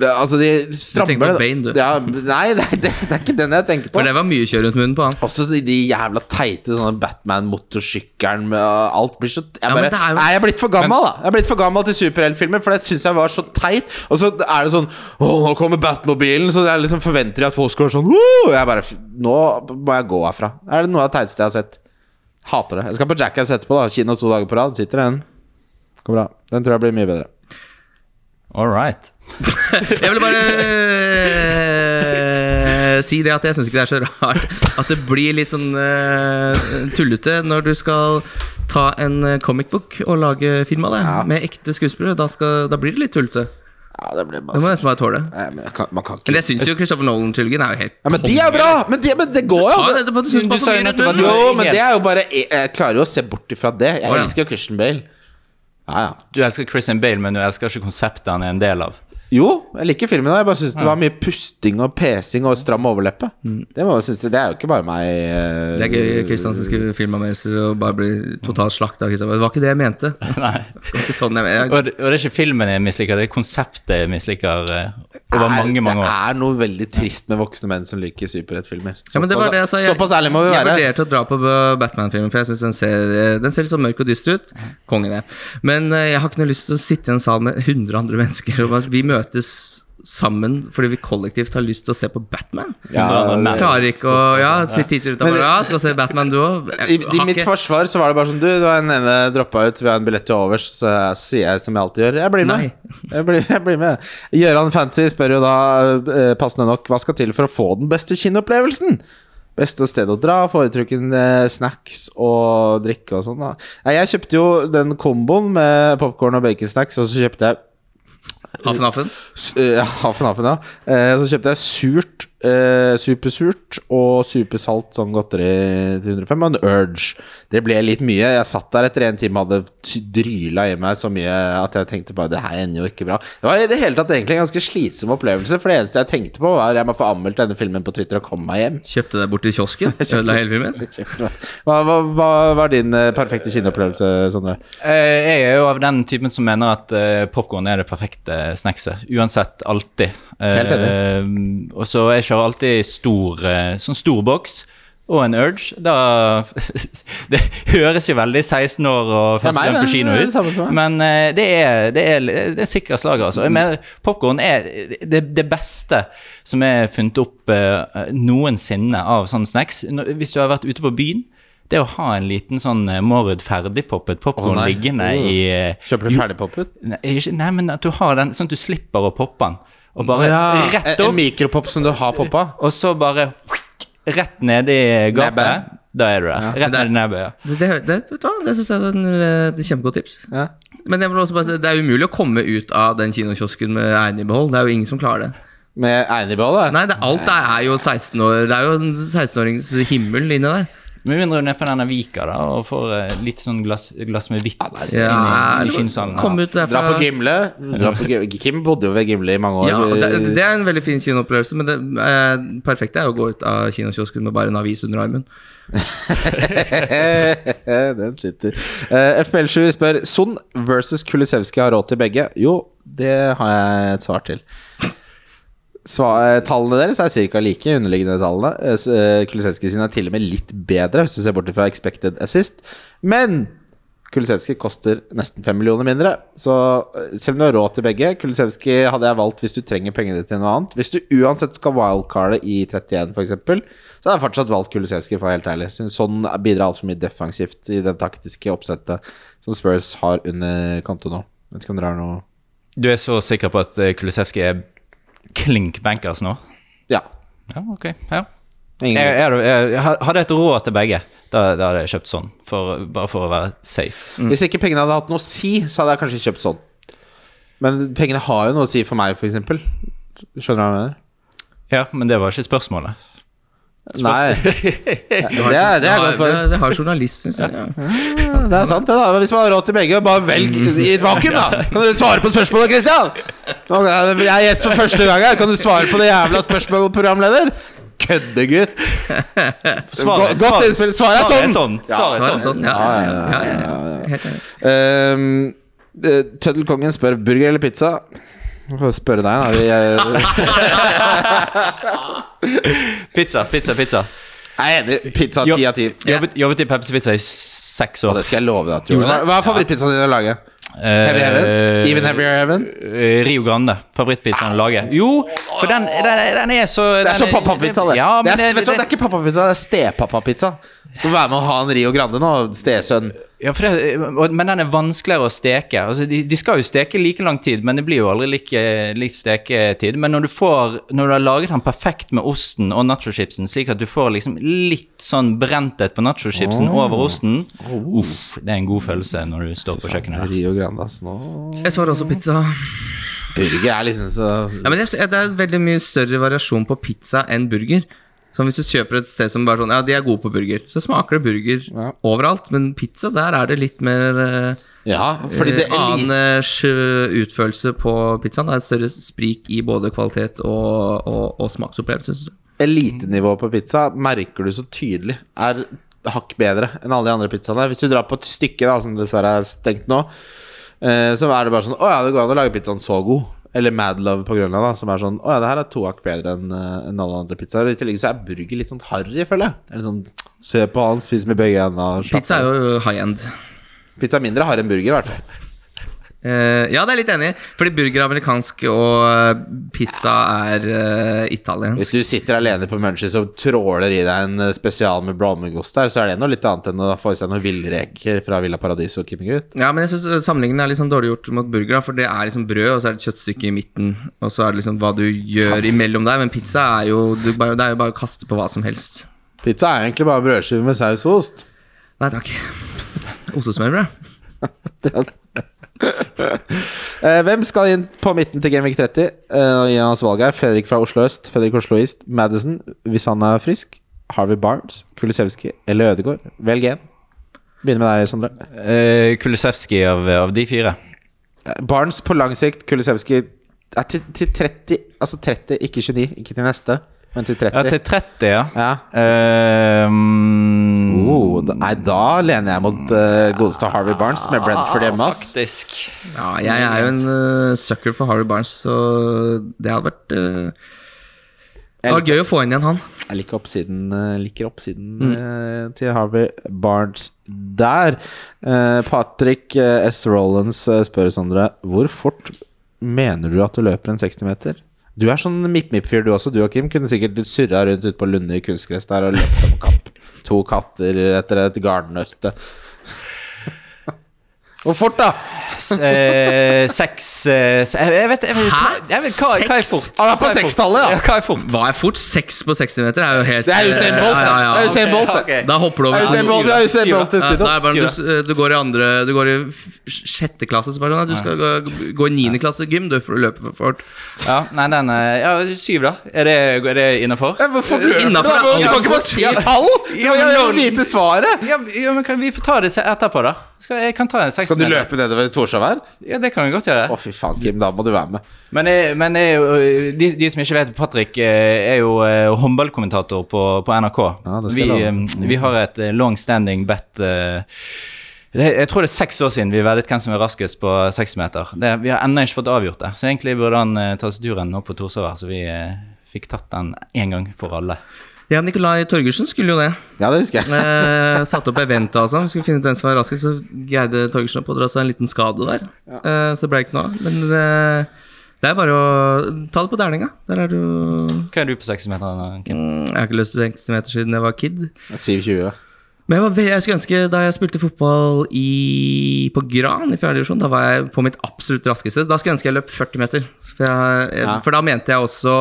Speaker 3: det, Altså, de strammer
Speaker 2: tenker på. Bane, du.
Speaker 3: Ja, nei, det det, det er ikke den jeg tenker på.
Speaker 2: For det var mye kjør rundt munnen på han.
Speaker 3: Også de, jævla teite sånne Batman-motorsykkelen med Alt blir så Jeg bare
Speaker 2: ja, jo... er jo-
Speaker 3: Er blitt for gammel, da? Jeg er blitt for gammel til superheltfilmer, for det syns jeg var så teit. Og så er det sånn Å, nå kommer Batmobilen, så jeg liksom forventer at folk skal være sånn Woo! Jeg bare Nå må jeg gå herfra. Er det noe av det teiteste jeg har sett? Hater det. Jeg skal på Jackass etterpå, da. Kino to dager på rad. Sitter den. Går bra. Den tror jeg blir mye bedre.
Speaker 4: All right.
Speaker 2: Jeg ville bare eh, si det at jeg syns ikke det er så rart at det blir litt sånn uh, tullete når du skal ta en eh, comic book og lage film av det
Speaker 3: Ja.
Speaker 2: med ekte skuespillere. Da, skal, da blir det litt tullete.
Speaker 3: Ja, det blir
Speaker 2: Det må nesten bare tåle.
Speaker 3: Nei, men jeg kan, Man kan ikke
Speaker 2: Men jeg syns jo Christopher Nolan-trilogien er jo helt
Speaker 3: ja, Men de er bra! Men, de, men det går
Speaker 2: Du
Speaker 3: jo.
Speaker 2: sa jo
Speaker 3: Det-
Speaker 2: nettopp at du syns
Speaker 4: Du
Speaker 2: var
Speaker 4: sa jo
Speaker 3: men det er jo bare Jeg, jeg klarer jo å se bort ifra det. Jeg elsker jo Christian Bale. Ja, ja.
Speaker 4: Du elsker Christian Bale, men du elsker ikke konseptet han er en del av.
Speaker 3: Jo, jeg liker filmen. Jeg bare syns det var mye pusting og pesing og stram overleppe. Det, må jeg synes, det er jo ikke bare meg. Uh,
Speaker 2: Det er gøy Kristian som skriver filmanmeldelser og bare bli totalt slakta. Det var ikke det jeg mente. Det
Speaker 4: Nei.
Speaker 2: ikke sånn jeg, jeg,
Speaker 4: Og det, og det er ikke filmen jeg misliker, det er konseptet jeg misliker uh, over
Speaker 3: er-
Speaker 4: mange, mange år.
Speaker 3: Det er noe veldig trist med voksne menn som liker superheltfilmer.
Speaker 2: Ja, altså, det det
Speaker 3: Såpass ærlig må vi være.
Speaker 2: jeg vurderte å dra på Batman-filmen, for jeg syns den, ser- den ser litt så mørk og dyster ut. Konge, det. Men uh, jeg har ikke noe lyst til å sitte i en sal med 100 andre mennesker, og vi møtes sammen fordi vi kollektivt har lyst til å se på Batman.
Speaker 3: Ja,
Speaker 4: andre
Speaker 2: klarer ikke å ja, sitte titter utenfor
Speaker 3: bare,
Speaker 2: ja, skal se Batman du òg.
Speaker 3: I, I mitt forsvar så var det bare sånn Du, det var en ene droppa ut, vi har en billett til overs, så jeg sier jeg som jeg alltid gjør. Jeg blir med. Jeg blir, jeg blir med. Gøran Fancy spør jo da, eh, passende nok, hva skal til for å få den beste kinoopplevelsen? Beste sted å dra, foretrukken eh, snacks og drikke og sånn. da Jeg kjøpte jo den komboen med popkorn og baconsnacks, og så kjøpte jeg
Speaker 2: Haffen Haffen.
Speaker 3: S- eh, ja. Eh, Så kjøpte jeg surt, eh, supersurt og supersalt sånn godteri til 105, og en Urge. Det ble litt mye. Jeg satt der etter en time og hadde dryla i meg så mye at jeg tenkte bare det her ender jo ikke bra. Det var i det hele tatt egentlig en ganske slitsom opplevelse, for det eneste jeg tenkte på, var jeg må få anmeldt denne filmen på Twitter og komme meg hjem.
Speaker 2: Kjøpte deg bort til kiosken. Ødela hele filmen.
Speaker 3: Hva, hva, hva var din eh, perfekte kinoopplevelse, Sondre?
Speaker 4: Eh, jeg er jo av den typen som mener at uh, popkorn er det perfekte snackset. Uansett, alltid. Eh,
Speaker 3: Helt
Speaker 4: og så jeg kjører alltid stor, eh, sånn stor boks. Og en Urge. Da Det høres jo veldig 16 år og første gang på kino ut, men eh, det er, det er, det er sikkert slager, altså. Mm. popkorn er det, det beste som er funnet opp uh, noensinne av sånne snacks. Hvis du har vært ute på byen det å ha en liten sånn Mårud ferdigpoppet popkorn
Speaker 3: Å,
Speaker 4: liggende
Speaker 3: Oh.
Speaker 4: i
Speaker 3: Kjøper du ferdigpoppet?
Speaker 4: Nei, nei, men at du har den sånn at du slipper å poppe den. Og bare
Speaker 3: En,
Speaker 4: rett
Speaker 3: en mikropop som du har poppa?
Speaker 4: og så bare rett ned i gapet. Da er du der. Rett
Speaker 2: det er-
Speaker 4: ned i nebbet. ja.
Speaker 2: Det, det, det, det syns jeg var en, eh, et kjempegodt tips.
Speaker 3: Ja.
Speaker 2: Men jeg vil også bare si, det er umulig å komme ut av den kinokiosken med eierne i behold. Det er jo ingen som klarer det.
Speaker 3: Med eierne i behold?
Speaker 2: Nei, det, alt der er jo 16 år Det er jo en 16-årings himmel inni der.
Speaker 4: Med mindre hun er på denne Vika da, og får eh, litt sånn glass, glass med hvitt
Speaker 2: Ja,
Speaker 4: inn i, i kinnsalen.
Speaker 2: Kom ut
Speaker 3: Dra
Speaker 2: derfra.
Speaker 3: på Gimle. Dra på Gimle. Kim bodde jo ved Gimle i mange år.
Speaker 2: Ja, det, det er en veldig fin kinoopplevelse, men det eh, perfekte er å gå ut av kinokiosken med bare en avis under armen.
Speaker 3: Den sitter. Uh, FPL7 spør Son versus Kulisevskij har råd til begge. Jo, det har jeg et svar til. Sva eh, tallene deres er ca. like, underliggende tallene. Uh, eh, Kulisevskij sine er til og med litt bedre, hvis du ser bort fra expected assist. Men Kulisevskij koster nesten 5 millioner mindre. Så eh, selv om du har råd til begge Kulisevskij hadde jeg valgt hvis du trenger pengene til noe annet. Hvis du uansett skal wildcarde i 31, f.eks., så hadde jeg fortsatt valgt Kulisevskij, for helt ærlig. Sånn bidrar altfor mye defensivt i det taktiske oppsettet som Spurs har under konto nå. Vet ikke om dere har noe
Speaker 4: Du er så sikker på at eh, Kulisevskij er klink bankers nå?
Speaker 3: Ja.
Speaker 4: Ja, ok. Ja. Jeg, jeg, jeg, hadde et råd til begge, da, da hadde jeg kjøpt sånn. For, bare for å være safe.
Speaker 3: Hvis ikke pengene hadde hatt noe å si, så hadde jeg kanskje kjøpt sånn. Men pengene har jo noe å si for meg, f.eks. Skjønner du hva jeg mener?
Speaker 4: Ja, men det var ikke spørsmålet.
Speaker 3: Nei. Det er, det er godt
Speaker 2: det, det har journalisten sin, Ja.
Speaker 3: Det er sant, det. da Hvis man har råd til begge, bare velg i et vakuum, da! Kan du svare på spørsmålet, Christian? Jeg er gjest for første gang her. Kan du svare på det jævla spørsmålet, programleder? Køddegutt. Go- godt innspill. Svaret er sånn.
Speaker 4: Svaret er sånn.
Speaker 2: sånn, ja, ja, ja, ja, ja.
Speaker 3: Um, eh, Tøddelkongen spør burger eller pizza. Jeg får spørre deg, da. Vi,
Speaker 4: Pizza, pizza, pizza.
Speaker 3: Jeg er enig. Pizza ti av ti.
Speaker 4: Jobbet, i Pepsi Pizza i seks
Speaker 3: Og
Speaker 4: år.
Speaker 3: det skal jeg love deg at du gjorde. Hva er favorittpizzaen din å lage? Heavy Heaven? Even Heavier Heaven?
Speaker 4: Uh, Rio Grande. Favorittpizzaen å lage. Jo, for den, den, den er så
Speaker 3: Det er så pappapizza, det.
Speaker 4: Ja,
Speaker 3: det, er, du hva, det er ikke pappapizza, det er stepappapizza. Skal vi være med å ha en Rio Grande nå? Stesønn.
Speaker 4: Ja, for det, men den er vanskeligere å steke. Altså, de, de skal jo steke like lang tid, men det blir jo aldri like, like steketid. Men når du får Når du har laget den perfekt med osten og nachochipsen, slik at du får liksom litt sånn brentet på nachochipsen over osten Uff, det er en god følelse når du står på kjøkkenet her
Speaker 3: Rio Grande, ass. Nå
Speaker 2: Jeg svarer også pizza.
Speaker 3: Burger er liksom så
Speaker 2: Ja, men er, det er veldig mye større variasjon på pizza enn burger. Så hvis du kjøper et sted som bare sånn Ja, de er gode på burger, så smaker det burger
Speaker 3: Ja.
Speaker 2: overalt. Men pizza, der er det litt mer eh,
Speaker 3: Ja, fordi det er
Speaker 2: annen
Speaker 3: lite
Speaker 2: eh, utførelse på pizzaen. Det er et større sprik i både kvalitet og, og, og smaksopplevelse. synes jeg.
Speaker 3: elitenivået på pizza merker du så tydelig er hakk bedre enn alle de andre pizzaene. Hvis du drar på et stykke, da som dessverre er stengt nå, eh, så er det bare sånn Å ja, det går an å lage pizzaen så god. Eller Mad Love på Grønland, da, som er sånn Å ja, det her er to hakk bedre enn eh, enn alle andre pizzaer. I tillegg så er burger litt sånn harry, føler jeg. Eller sånn Se på han, spis med begge hendene.
Speaker 2: Pizza er jo high end.
Speaker 3: Pizza er mindre harry enn burger, i hvert fall.
Speaker 2: Eh, ja, det er litt enig. Fordi burger er amerikansk, og eh, pizza er uh, italiensk.
Speaker 3: Hvis du sitter alene på Munchies og tråler i deg en spesial med blåmuggost der, så er det noe litt annet enn å få i seg noen villreker fra Villa Paradiso og Kimming-Ut.
Speaker 2: Ja, men jeg synes sammenligningen er litt sånn dårlig gjort mot burger, da, for det er liksom brød, og så er det et kjøttstykke i midten, og så er det liksom hva du gjør imellom der. Men pizza er jo du Det er jo bare å kaste på hva som helst.
Speaker 3: Pizza er egentlig bare brødskive med saus og ost.
Speaker 2: Nei takk. Ostesmørbrød.
Speaker 3: Eh, hvem skal inn på midten til Genvik 30? Uh, gi oss valg her. Fredrik fra Oslo øst, Fredrik Oslo East, Madison, hvis han er frisk. Harvey Barnes, Kulisevskij eller Ødegaard. Velg én. Begynner med deg, Sondre.
Speaker 4: Uh, Kulisevskij av, av de fire.
Speaker 3: Eh, Barnes på lang sikt, Kulisevskij til, til 30 Altså 30, ikke 29. Ikke til neste, men til 30.
Speaker 4: Ja, til 30, ja.
Speaker 3: Ja.
Speaker 4: Ehm,
Speaker 3: Oh, da, nei, da lener jeg mot uh, godeste Harvey Barnes med Brentford hjemme. ass
Speaker 4: Faktisk.
Speaker 2: Ja, jeg er jo en uh, sucker for Harvey Barnes, så det hadde vært uh, Det var gøy å få inn igjen han.
Speaker 3: Jeg liker oppsiden, liker oppsiden mm. til Harvey Barnes der. Eh, Patrick S. Rollins spør Sondre Hvor fort mener du at du løper en 60-meter? Du er sånn mipp-mipp-fyr du også, du og Kim. Kunne sikkert surra rundt ute på Lunde i kunstgress der og løpt om kapp. To katter etter et garnnøste. Hvor fort, da?
Speaker 4: Eh, seks eh, jeg, vet, jeg vet,
Speaker 2: Hæ?
Speaker 4: Jeg vet hva, hva er fort?
Speaker 3: Han er på sekstallet, ja.
Speaker 4: ja. Hva er fort?
Speaker 2: Hva er fort? Seks på 60 meter er jo helt
Speaker 3: Det er Usain Bolt,
Speaker 2: Ja, ja,
Speaker 3: det.
Speaker 2: ja.
Speaker 3: Det Usain Bolt, det.
Speaker 4: Ok.
Speaker 2: Da hopper du
Speaker 3: Det er
Speaker 2: over.
Speaker 3: Usain Bolt, det er Usain Bolt i
Speaker 2: Ja,
Speaker 3: studio.
Speaker 2: er bare, du, du går i andre Du går i sjette klasse, så bare sånn at du skal gå, gå i niende klasse gym, du, for å løpe for fort.
Speaker 4: Ja, nei, den Ja, syv, da. Er det, er det innafor?
Speaker 3: Hvorfor løper du? Du kan ikke bare si tall! Du
Speaker 4: Ja,
Speaker 3: må jo vite svaret.
Speaker 4: Ja, ja, men kan vi få ta det etterpå, da? Skal, jeg kan ta en 60
Speaker 3: Skal du løpe nedover Torshov her?
Speaker 4: Ja, det kan vi godt gjøre.
Speaker 3: Å, fy faen, Kim. Da må du være med.
Speaker 4: Men, jeg, men jeg, er de, de som ikke vet, Patrick eh, er jo eh, håndballkommentator på, på NRK.
Speaker 3: Ja,
Speaker 4: vi, vi har et eh, long standing bet Jeg tror det er seks år siden vi veddet hvem som er raskest på 60 meter. Det, vi har ennå ikke fått avgjort det, så egentlig burde han ta seg turen nå på Torshov her, så vi fikk tatt den én gang for alle.
Speaker 2: Ja, Nikolai Torgersen skulle jo det.
Speaker 3: Ja, det husker jeg.
Speaker 2: Eh, satte opp event altså. Skulle finne ut hvem som var raskest, så greide Torgersen å pådra seg en liten skade der. Eh, så det ble ikke noe av. Men eh, det er bare å ta det på Dælinga. Der er du
Speaker 4: Hva er du på 60 meter, Kim?
Speaker 2: Mm, Jeg har ikke løst 60 meter siden jeg var kid.
Speaker 3: 7,20.
Speaker 2: Men jeg, var, ve- jeg skulle ønske Da jeg spilte fotball i, på Gran i fjerde divisjon, da var jeg på mitt absolutt raskeste. Da skulle jeg ønske jeg løp 40 meter. For, jeg, jeg,
Speaker 3: Ja.
Speaker 2: for da mente jeg også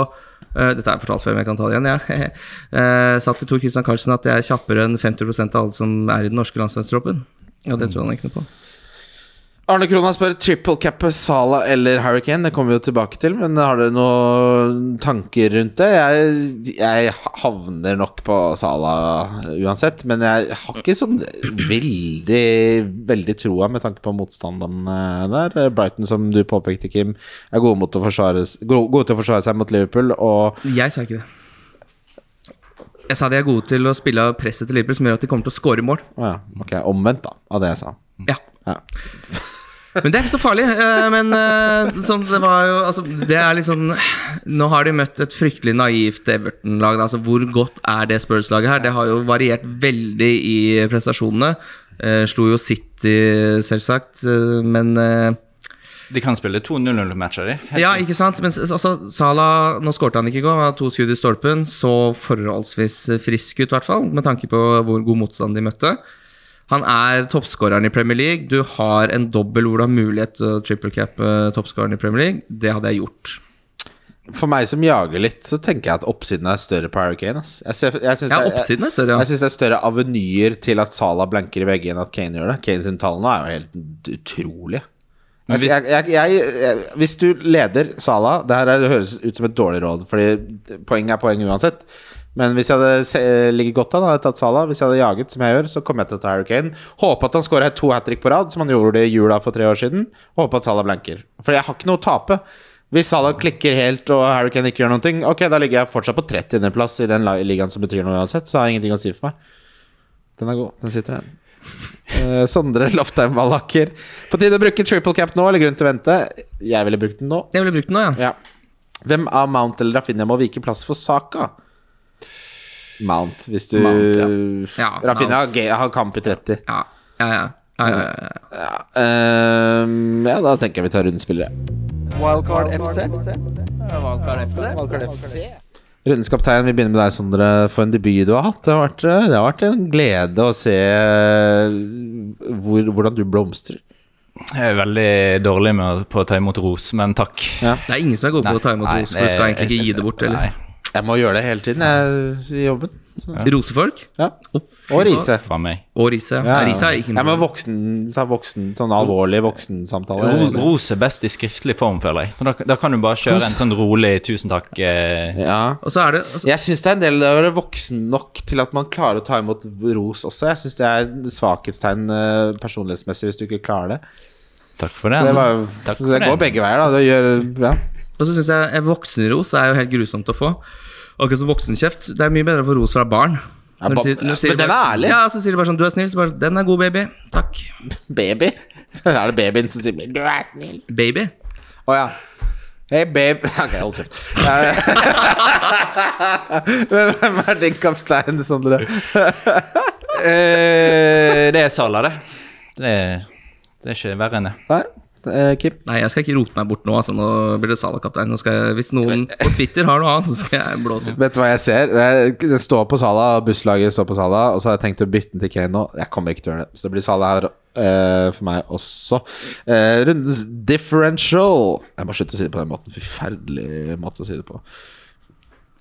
Speaker 2: Dette har jeg fortalt før, men jeg kan ta det igjen. Jeg uh, sa til Tor Christian Carlsen at jeg er kjappere enn 50 av alle som er i den norske landslagstroppen. Ja, det tror han ikke noe på.
Speaker 3: Arne Krona spør triple cap Sala eller Hurricane. Det kommer vi jo tilbake til, men har dere noen tanker rundt det? Jeg, jeg havner nok på Sala uansett, men jeg har ikke sånn veldig Veldig troa med tanke på motstanderen eh, der. Brighton, som du påpekte, Kim, er gode, mot å forsvare, gode til å forsvare seg mot Liverpool, og
Speaker 2: Jeg sa ikke det. Jeg sa de er gode til å spille av presset til Liverpool, som gjør at de kommer til å score mål.
Speaker 3: Å ja, ok, omvendt, da, av det jeg sa.
Speaker 2: Ja.
Speaker 3: Ja.
Speaker 2: Men det er ikke så farlig. eh, Men sånn, det var jo Altså, det er liksom Nå har de møtt et fryktelig naivt Everton-lag. Altså, hvor godt er det Spurs-laget her? Det har jo variert veldig i prestasjonene. Eh, slo jo City, selvsagt, men
Speaker 4: De kan spille to 0-0-matcher, de.
Speaker 2: Ja, ikke sant? Men altså, Salah Nå skårte han ikke i går, han hadde to skudd i stolpen. Så forholdsvis frisk ut, i hvert fall, med tanke på hvor god motstand de møtte. Han er toppskåreren i Premier League. Du har en dobbel hvor du har mulighet til å triple cap uh, toppskåreren i Premier League. Det hadde jeg gjort.
Speaker 3: For meg som jager litt, så tenker jeg at oppsiden er større på Hurricane. Ass. Jeg, ser, jeg, synes
Speaker 2: Ja,
Speaker 3: det er
Speaker 2: større,
Speaker 3: Jeg
Speaker 2: ja.
Speaker 3: det er større avenyer til at Salah blanker i begge enn at Kane gjør det. Kane sine tall nå er jo helt utrolige. Altså, jeg, jeg, hvis du leder Salah Det her er, høres ut som et dårlig råd, Fordi poeng er poeng uansett. Men hvis jeg hadde ligget godt an, hadde jeg tatt Salah. Hvis jeg hadde jaget, som jeg gjør, så kommer jeg til å ta Harry Kane. Håpe at han skårer to hat trick på rad, som han gjorde i jula for tre år siden. Og håpe at Salah blanker. For jeg har ikke noe å tape. Hvis Salah klikker helt og Harry Kane ikke gjør ting, ok, da ligger jeg fortsatt på 30.-plass i den ligaen som betyr noe uansett, så har jeg ingenting å si for meg. Den er god. Den sitter den. Uh, Sondre Loftheim Wallaker. På tide å bruke triple cap nå, eller grunn til å vente? Jeg ville brukt den nå.
Speaker 2: Jeg ville brukt den nå, ja.
Speaker 3: Ja. Hvem av Mount eller Rafinha må vike plass for Saka? Mount, hvis du
Speaker 4: Mount,
Speaker 2: Ja,
Speaker 3: Rafinha har
Speaker 2: Mount.
Speaker 3: G- har kamp i 30.
Speaker 2: Ja, ja, ja. ja, ja, ja.
Speaker 3: Ja, ehm, ja da tenker jeg vi tar rundespillere.
Speaker 1: Wildcard FC.
Speaker 2: Wildcard FC.
Speaker 3: Rundens kaptein, vi begynner med deg, Sondre. For en debut du har hatt. Det har vært, det har vært en glede å se hvor, hvordan du blomstrer.
Speaker 4: Jeg er veldig dårlig med på å ta imot ros, men takk.
Speaker 3: Ja.
Speaker 2: Det er ingen som er gode på å ta imot
Speaker 4: Nei,
Speaker 2: ros, for du skal egentlig ikke gi det bort. Eller?
Speaker 4: Nei.
Speaker 3: Jeg må gjøre det hele tiden jeg, i jobben. Så,
Speaker 2: Rosefolk?
Speaker 3: ja.
Speaker 2: Å, fy
Speaker 3: Og. Rise.
Speaker 2: Og Riise. Ja.
Speaker 3: Ja, ja.
Speaker 2: Riise er ikke
Speaker 3: Ja, men voksen, voksen sånn alvorlig voksensamtale.
Speaker 4: Ro, ros er best i skriftlig form, føler jeg. Da, da kan du bare kjøre en sånn rolig 'tusen takk'. Eh,
Speaker 3: Ja.
Speaker 2: Og så er det altså,
Speaker 3: Jeg syns det er en del av å være voksen nok til at man klarer å ta imot ros også. Jeg syns det er svakhetstegn eh, personlighetsmessig hvis du ikke klarer det.
Speaker 4: takk for det.
Speaker 3: Så det,
Speaker 4: altså.
Speaker 3: var,
Speaker 4: Takk
Speaker 3: så det. går begge veier, da. Det gjør, ja.
Speaker 2: Og så syns jeg voksenros er jo helt grusomt å få. Akkurat som voksenkjeft. Det er mye bedre å få ros fra barn.
Speaker 3: Ja,
Speaker 2: Når du sier- når du sier
Speaker 3: men den
Speaker 2: bare-
Speaker 3: er ærlig.
Speaker 2: Ja, så sier de bare sånn 'Du er snill', så bare 'Den er god, baby'. Takk.
Speaker 3: Baby. er det babyen som sier 'du er snill'?
Speaker 2: Baby.
Speaker 3: Å ja. Hei, babe Ok, hold kjeft. Hvem er din kaptein, Sondre?
Speaker 4: Eh, det er Sala, det. Det er, det er ikke verre enn det.
Speaker 3: Nei, eh, Kim?
Speaker 2: Nei, jeg skal ikke rote meg bort nå. Altså, nå blir det jeg- Hvis noen på Twitter har noe annet, så skal jeg blåse inn.
Speaker 3: Vet du hva jeg ser? Det står på Sala, busslaget står på Sala, og så har jeg tenkt å bytte den til Kane nå. Jeg kommer ikke til å gjøre det, så det blir Sala her Uh, for meg også. Uh, rundens differential Jeg må slutte å si det på den måten. Forferdelig måte å si det på.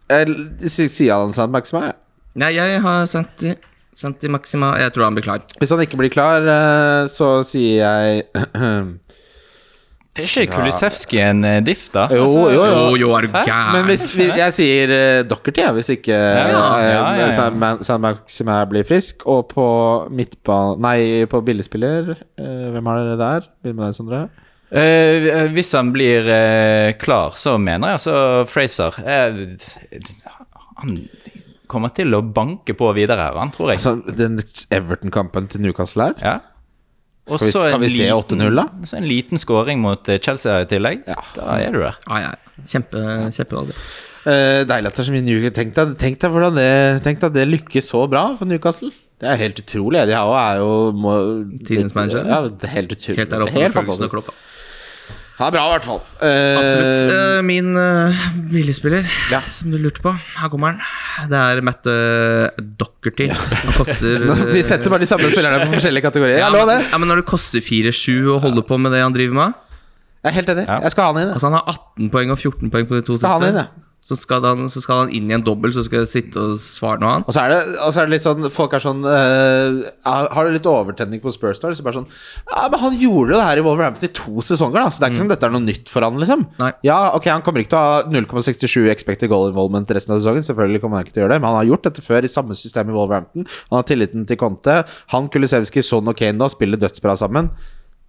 Speaker 3: Eh, Sier han Sand Maxima? ja.
Speaker 2: Nei, jeg har sendt sendt Maxima. Jeg tror han blir klar.
Speaker 3: Hvis han ikke blir klar, så sier jeg
Speaker 4: Er ikke Kulisevskij en eh, diff, da?
Speaker 3: Jo, jo, jo.
Speaker 2: Jo, jo, er du gæren?
Speaker 3: Men hvis, hvis jeg sier uh, Dockerty, ja, hvis ikke
Speaker 4: ja, ja,
Speaker 3: eh,
Speaker 4: ja, ja.
Speaker 3: San Man- blir frisk, og på midtbane Nei, på billigspiller uh, Hvem har dere der? Begynn med deg, Sondre.
Speaker 4: Uh, hvis han blir uh, klar, så mener jeg altså Fraser eh, Han kommer til å banke på videre her, han, tror jeg.
Speaker 3: Altså, den Everton-kampen til Newcastle her
Speaker 4: ja.
Speaker 3: Skal vi- skal vi se 8-0 da?
Speaker 4: Så en liten scoring mot eh, Chelsea i tillegg.
Speaker 3: Ja.
Speaker 4: Da er du der.
Speaker 2: Ja, ja. Kjempe, kjempevalg.
Speaker 3: Uh, Deilig at det er så mye Newcastle. Tenk deg, tenk deg hvordan det Tenk deg det lykkes så bra for Newcastle. Det er helt utrolig. De har- er jo må,
Speaker 2: Tidens manager.
Speaker 3: Ja, helt utrolig.
Speaker 2: Helt der oppe med
Speaker 3: Helt
Speaker 2: følelsen av
Speaker 3: fantastisk.
Speaker 2: Klokka.
Speaker 3: er bra, i hvert fall. Uh,
Speaker 2: Absolutt. Uh, min uh, billigspiller,
Speaker 3: Ja.
Speaker 2: som du lurte på, her kommer han. Det er Matt Dockerty. Han koster
Speaker 3: Vi setter bare de samme spillerne på forskjellige kategorier.
Speaker 2: ja,
Speaker 3: Ja,
Speaker 2: men- Ja, men når det koster 4-7 å holde på med det han driver med
Speaker 3: Jeg er helt enig.
Speaker 4: Ja.
Speaker 3: Jeg skal ha han inn.
Speaker 2: Altså Han har 18 poeng og 14 poeng på de to
Speaker 3: Skal ha han inn,
Speaker 2: siste. Så skal, han, så skal han inn i en dobbel, så skal jeg sitte og svare noe annet.
Speaker 3: Og så er det, og så er det litt sånn Folk er sånn uh, Har litt overtenning på Spurs da. Så bare sånn Ja, men han gjorde jo det her i Wolverhampton i to sesonger, da. Så det er ikke som dette er noe nytt for han, liksom.
Speaker 2: Nei.
Speaker 3: Ja, ok, han kommer ikke til å ha 0,67 expected goal involvement resten av sesongen. Selvfølgelig kommer han ikke til å gjøre det, men han har gjort dette før i samme system i Wolverhampton. Han har tilliten til Conte. Han, Kulisevskij, Son og Kane da spiller dødsbra sammen.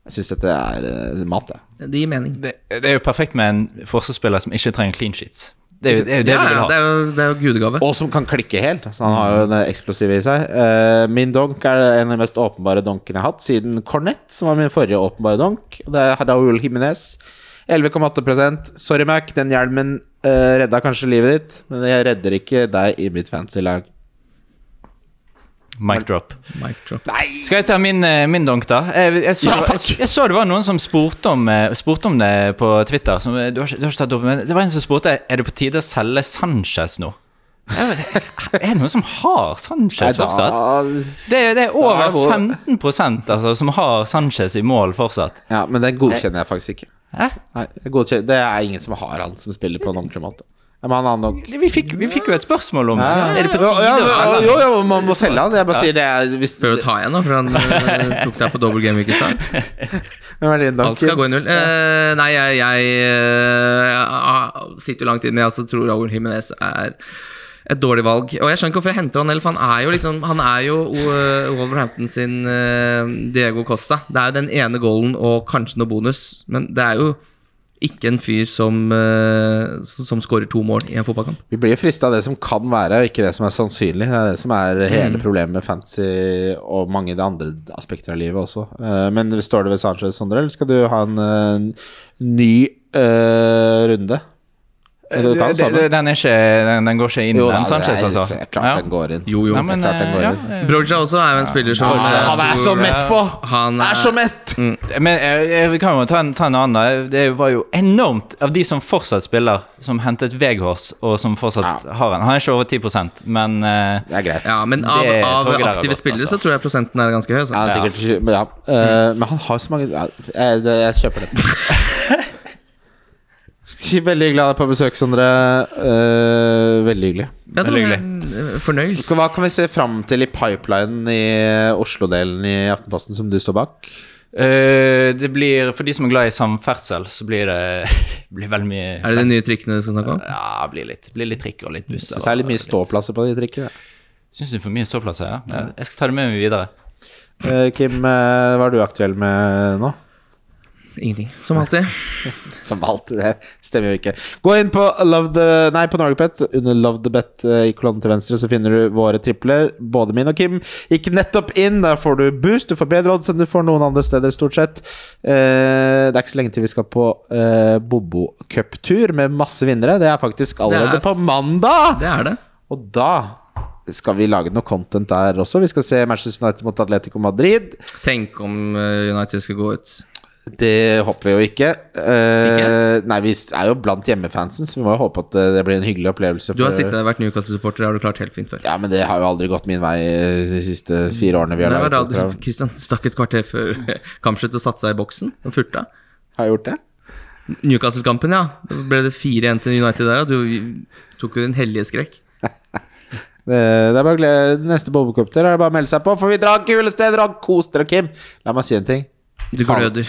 Speaker 3: Jeg syns dette er eh, mat, jeg.
Speaker 2: Det gir mening.
Speaker 4: Det, det er jo perfekt med en forsvarsspiller som ikke trenger clean sheets. Det er jo det, er jo det
Speaker 2: Ja,
Speaker 4: vi vil ha.
Speaker 2: det er jo, det er jo gudegave.
Speaker 3: Og som kan klikke helt. Så han har jo det eksplosive i seg. Uh, min donk er en av de mest åpenbare donkene jeg har hatt siden Cornett, som var min forrige åpenbare donk. Det er Raúl Jiminez. 11,8 Sorry, Mac, den hjelmen uh, redda kanskje livet ditt, men jeg redder ikke deg i mitt fancy lag.
Speaker 4: Mic drop.
Speaker 2: Mic drop.
Speaker 4: Skal jeg ta min, eh, min donk, da? Jeg, jeg, så,
Speaker 3: Ja,
Speaker 4: jeg, jeg, så det var noen som spurte om, eh, spurte om det på Twitter. Som, eh, du, har ikke, du har ikke tatt opp, men det var en som spurte Er det på tide å selge Sanchez nå. Vet- Er det noen som har Sanchez fortsatt? Det, det er over
Speaker 3: er
Speaker 4: 15 altså, som har Sanchez i mål fortsatt.
Speaker 3: Ja, men den godkjenner jeg faktisk ikke. Nei, det er ingen som har han som spiller på en ordentlig måte. Ja, men han nok
Speaker 4: Vi fikk, vi fikk jo et spørsmål om
Speaker 3: ja,
Speaker 4: Er det på
Speaker 3: ja,
Speaker 4: tide
Speaker 3: ja,
Speaker 4: å?
Speaker 3: Jo, jo, man må selge han. Jeg bare sier det er hvis,
Speaker 2: Prøv å ta igjen, da, for han eh, tok deg på double game i stad. Alt skal gå i null. Eh, nei, jeg, jeg jeg, sitter jo langt inne. Jeg også tror Raúl Jiménez er et dårlig valg. Og jeg skjønner ikke hvorfor jeg henter han heller, for han er jo liksom Han er jo eh, Wolverhampton sin eh, Diego Costa. Det er jo den ene goalen og kanskje noe bonus, men det er jo ikke en fyr som, uh, som skårer to mål i en fotballkamp.
Speaker 3: Vi blir frista av det som kan være, ikke det som er sannsynlig. Det er det som er hele problemet med fantasy og mange av de andre aspekter av livet også. Eh, men står det ved Sanchez, Sondre, eller skal du ha en eh, ny uh, runde? Du den
Speaker 4: Det- Den, er ikke, den, den går ikke inn,
Speaker 3: Jo da,
Speaker 4: den Sanchez,
Speaker 3: er-
Speaker 4: altså.
Speaker 3: er klart
Speaker 4: Ja.
Speaker 3: den går inn.
Speaker 2: Jo, jo.
Speaker 4: Nei, men,
Speaker 3: er klart den går
Speaker 4: ja.
Speaker 3: inn.
Speaker 2: Broja også er jo en spiller som ja,
Speaker 3: han er så mett på!
Speaker 2: Han
Speaker 3: Er så mett!
Speaker 4: Men jeg, jeg kan jo ta en, ta en annen. Det var jo enormt av de som fortsatt spiller, som hentet Veghors, og som fortsatt
Speaker 3: Ja.
Speaker 4: har en. Han er ikke over 10% men eh,
Speaker 3: Det er greit.
Speaker 2: Ja, men av,
Speaker 4: Det
Speaker 2: av
Speaker 4: er
Speaker 2: aktive spillere
Speaker 4: altså.
Speaker 2: så tror jeg prosenten er ganske høy. Så.
Speaker 3: Ja, sikkert ikke men ja. Eh, Men han har så mange ja, jeg, jeg kjøper den. Veldig hyggelig å ha deg på besøk, Sondre. Uh, veldig hyggelig.
Speaker 2: Ja, det var en eh, fornøyelse.
Speaker 3: Så hva kan vi se fram til i pipelinen i Oslo-delen i Aftenposten, som du står bak?
Speaker 4: Uh, det blir, For de som er glad i samferdsel, så blir det blir veldig mye
Speaker 2: Er det de nye trikkene du skal snakke om?
Speaker 4: Ja, blir litt, blir litt trikk og litt busser.
Speaker 3: Syns det er litt mye ståplasser på de trikkene.
Speaker 4: Syns du det er for mye ståplasser? Ja? ja. Jeg skal ta det med meg videre.
Speaker 3: Uh, Kim, hva er du aktuell med nå?
Speaker 2: Ingenting. Som alltid.
Speaker 3: Som alltid, det stemmer jo ikke. Gå inn på Love the Nei, på Norgepet. Under Love the Bet eh, i kolonnen til venstre så finner du våre tripler. Både min og Kim gikk nettopp inn. Der får du boost. Du får bedre odds enn du får noen andre steder, stort sett. Eh, det er ikke så lenge til vi skal på eh, Bobo Cup-tur med masse vinnere. Det er faktisk allerede
Speaker 2: er-
Speaker 3: på mandag!
Speaker 2: Det er det.
Speaker 3: Og da skal vi lage noe content der også. Vi skal se Manchester United mot Atletico Madrid.
Speaker 2: Tenk om United skal gå ut.
Speaker 3: Det håper vi jo ikke. Uh,
Speaker 2: Ikke?
Speaker 3: Nei, vi er jo blant hjemmefansen, så vi må jo håpe at det, det blir en hyggelig opplevelse.
Speaker 2: Du har sittet der og vært Newcastle-supporter, det har du klart helt fint før.
Speaker 3: Ja, men det har jo aldri gått min vei eh, de siste fire årene vi har
Speaker 2: Det Kristian,
Speaker 3: laget
Speaker 2: du,
Speaker 3: program.
Speaker 2: Stakk et kvarter før kampslutt og satte seg i boksen og furta.
Speaker 3: Har jeg gjort det?
Speaker 2: Newcastle-kampen, ja. Da ble det 4-1 til United der, og du tok jo din hellige skrekk.
Speaker 3: Det, det er bare glede Neste Bobokup-tur er det bare å melde seg på, for vi drar kule steder og kos dere, Kim. La meg si en ting.
Speaker 2: Du gløder.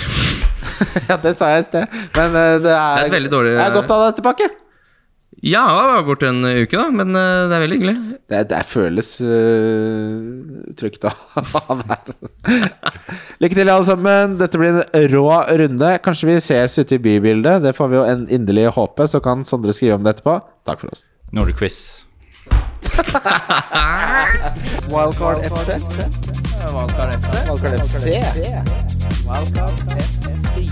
Speaker 3: ja, det sa jeg i sted, men eh, det er,
Speaker 2: Det er veldig dårlig-
Speaker 3: Det er godt å ha deg tilbake.
Speaker 2: Ja, jeg var borte en uke, da, men eh, det er veldig hyggelig.
Speaker 3: Det, det føles uh, trygt å ha der. Lykke til, alle sammen. Dette blir en rå runde. Kanskje vi ses ute i bybildet. Det får vi jo en inderlig håpe. Så kan Sondre skrive om det etterpå. Takk for oss.
Speaker 4: Nå er det quiz.
Speaker 1: Wildcard FC.
Speaker 3: Wildcard FC.
Speaker 1: Wildcard FC.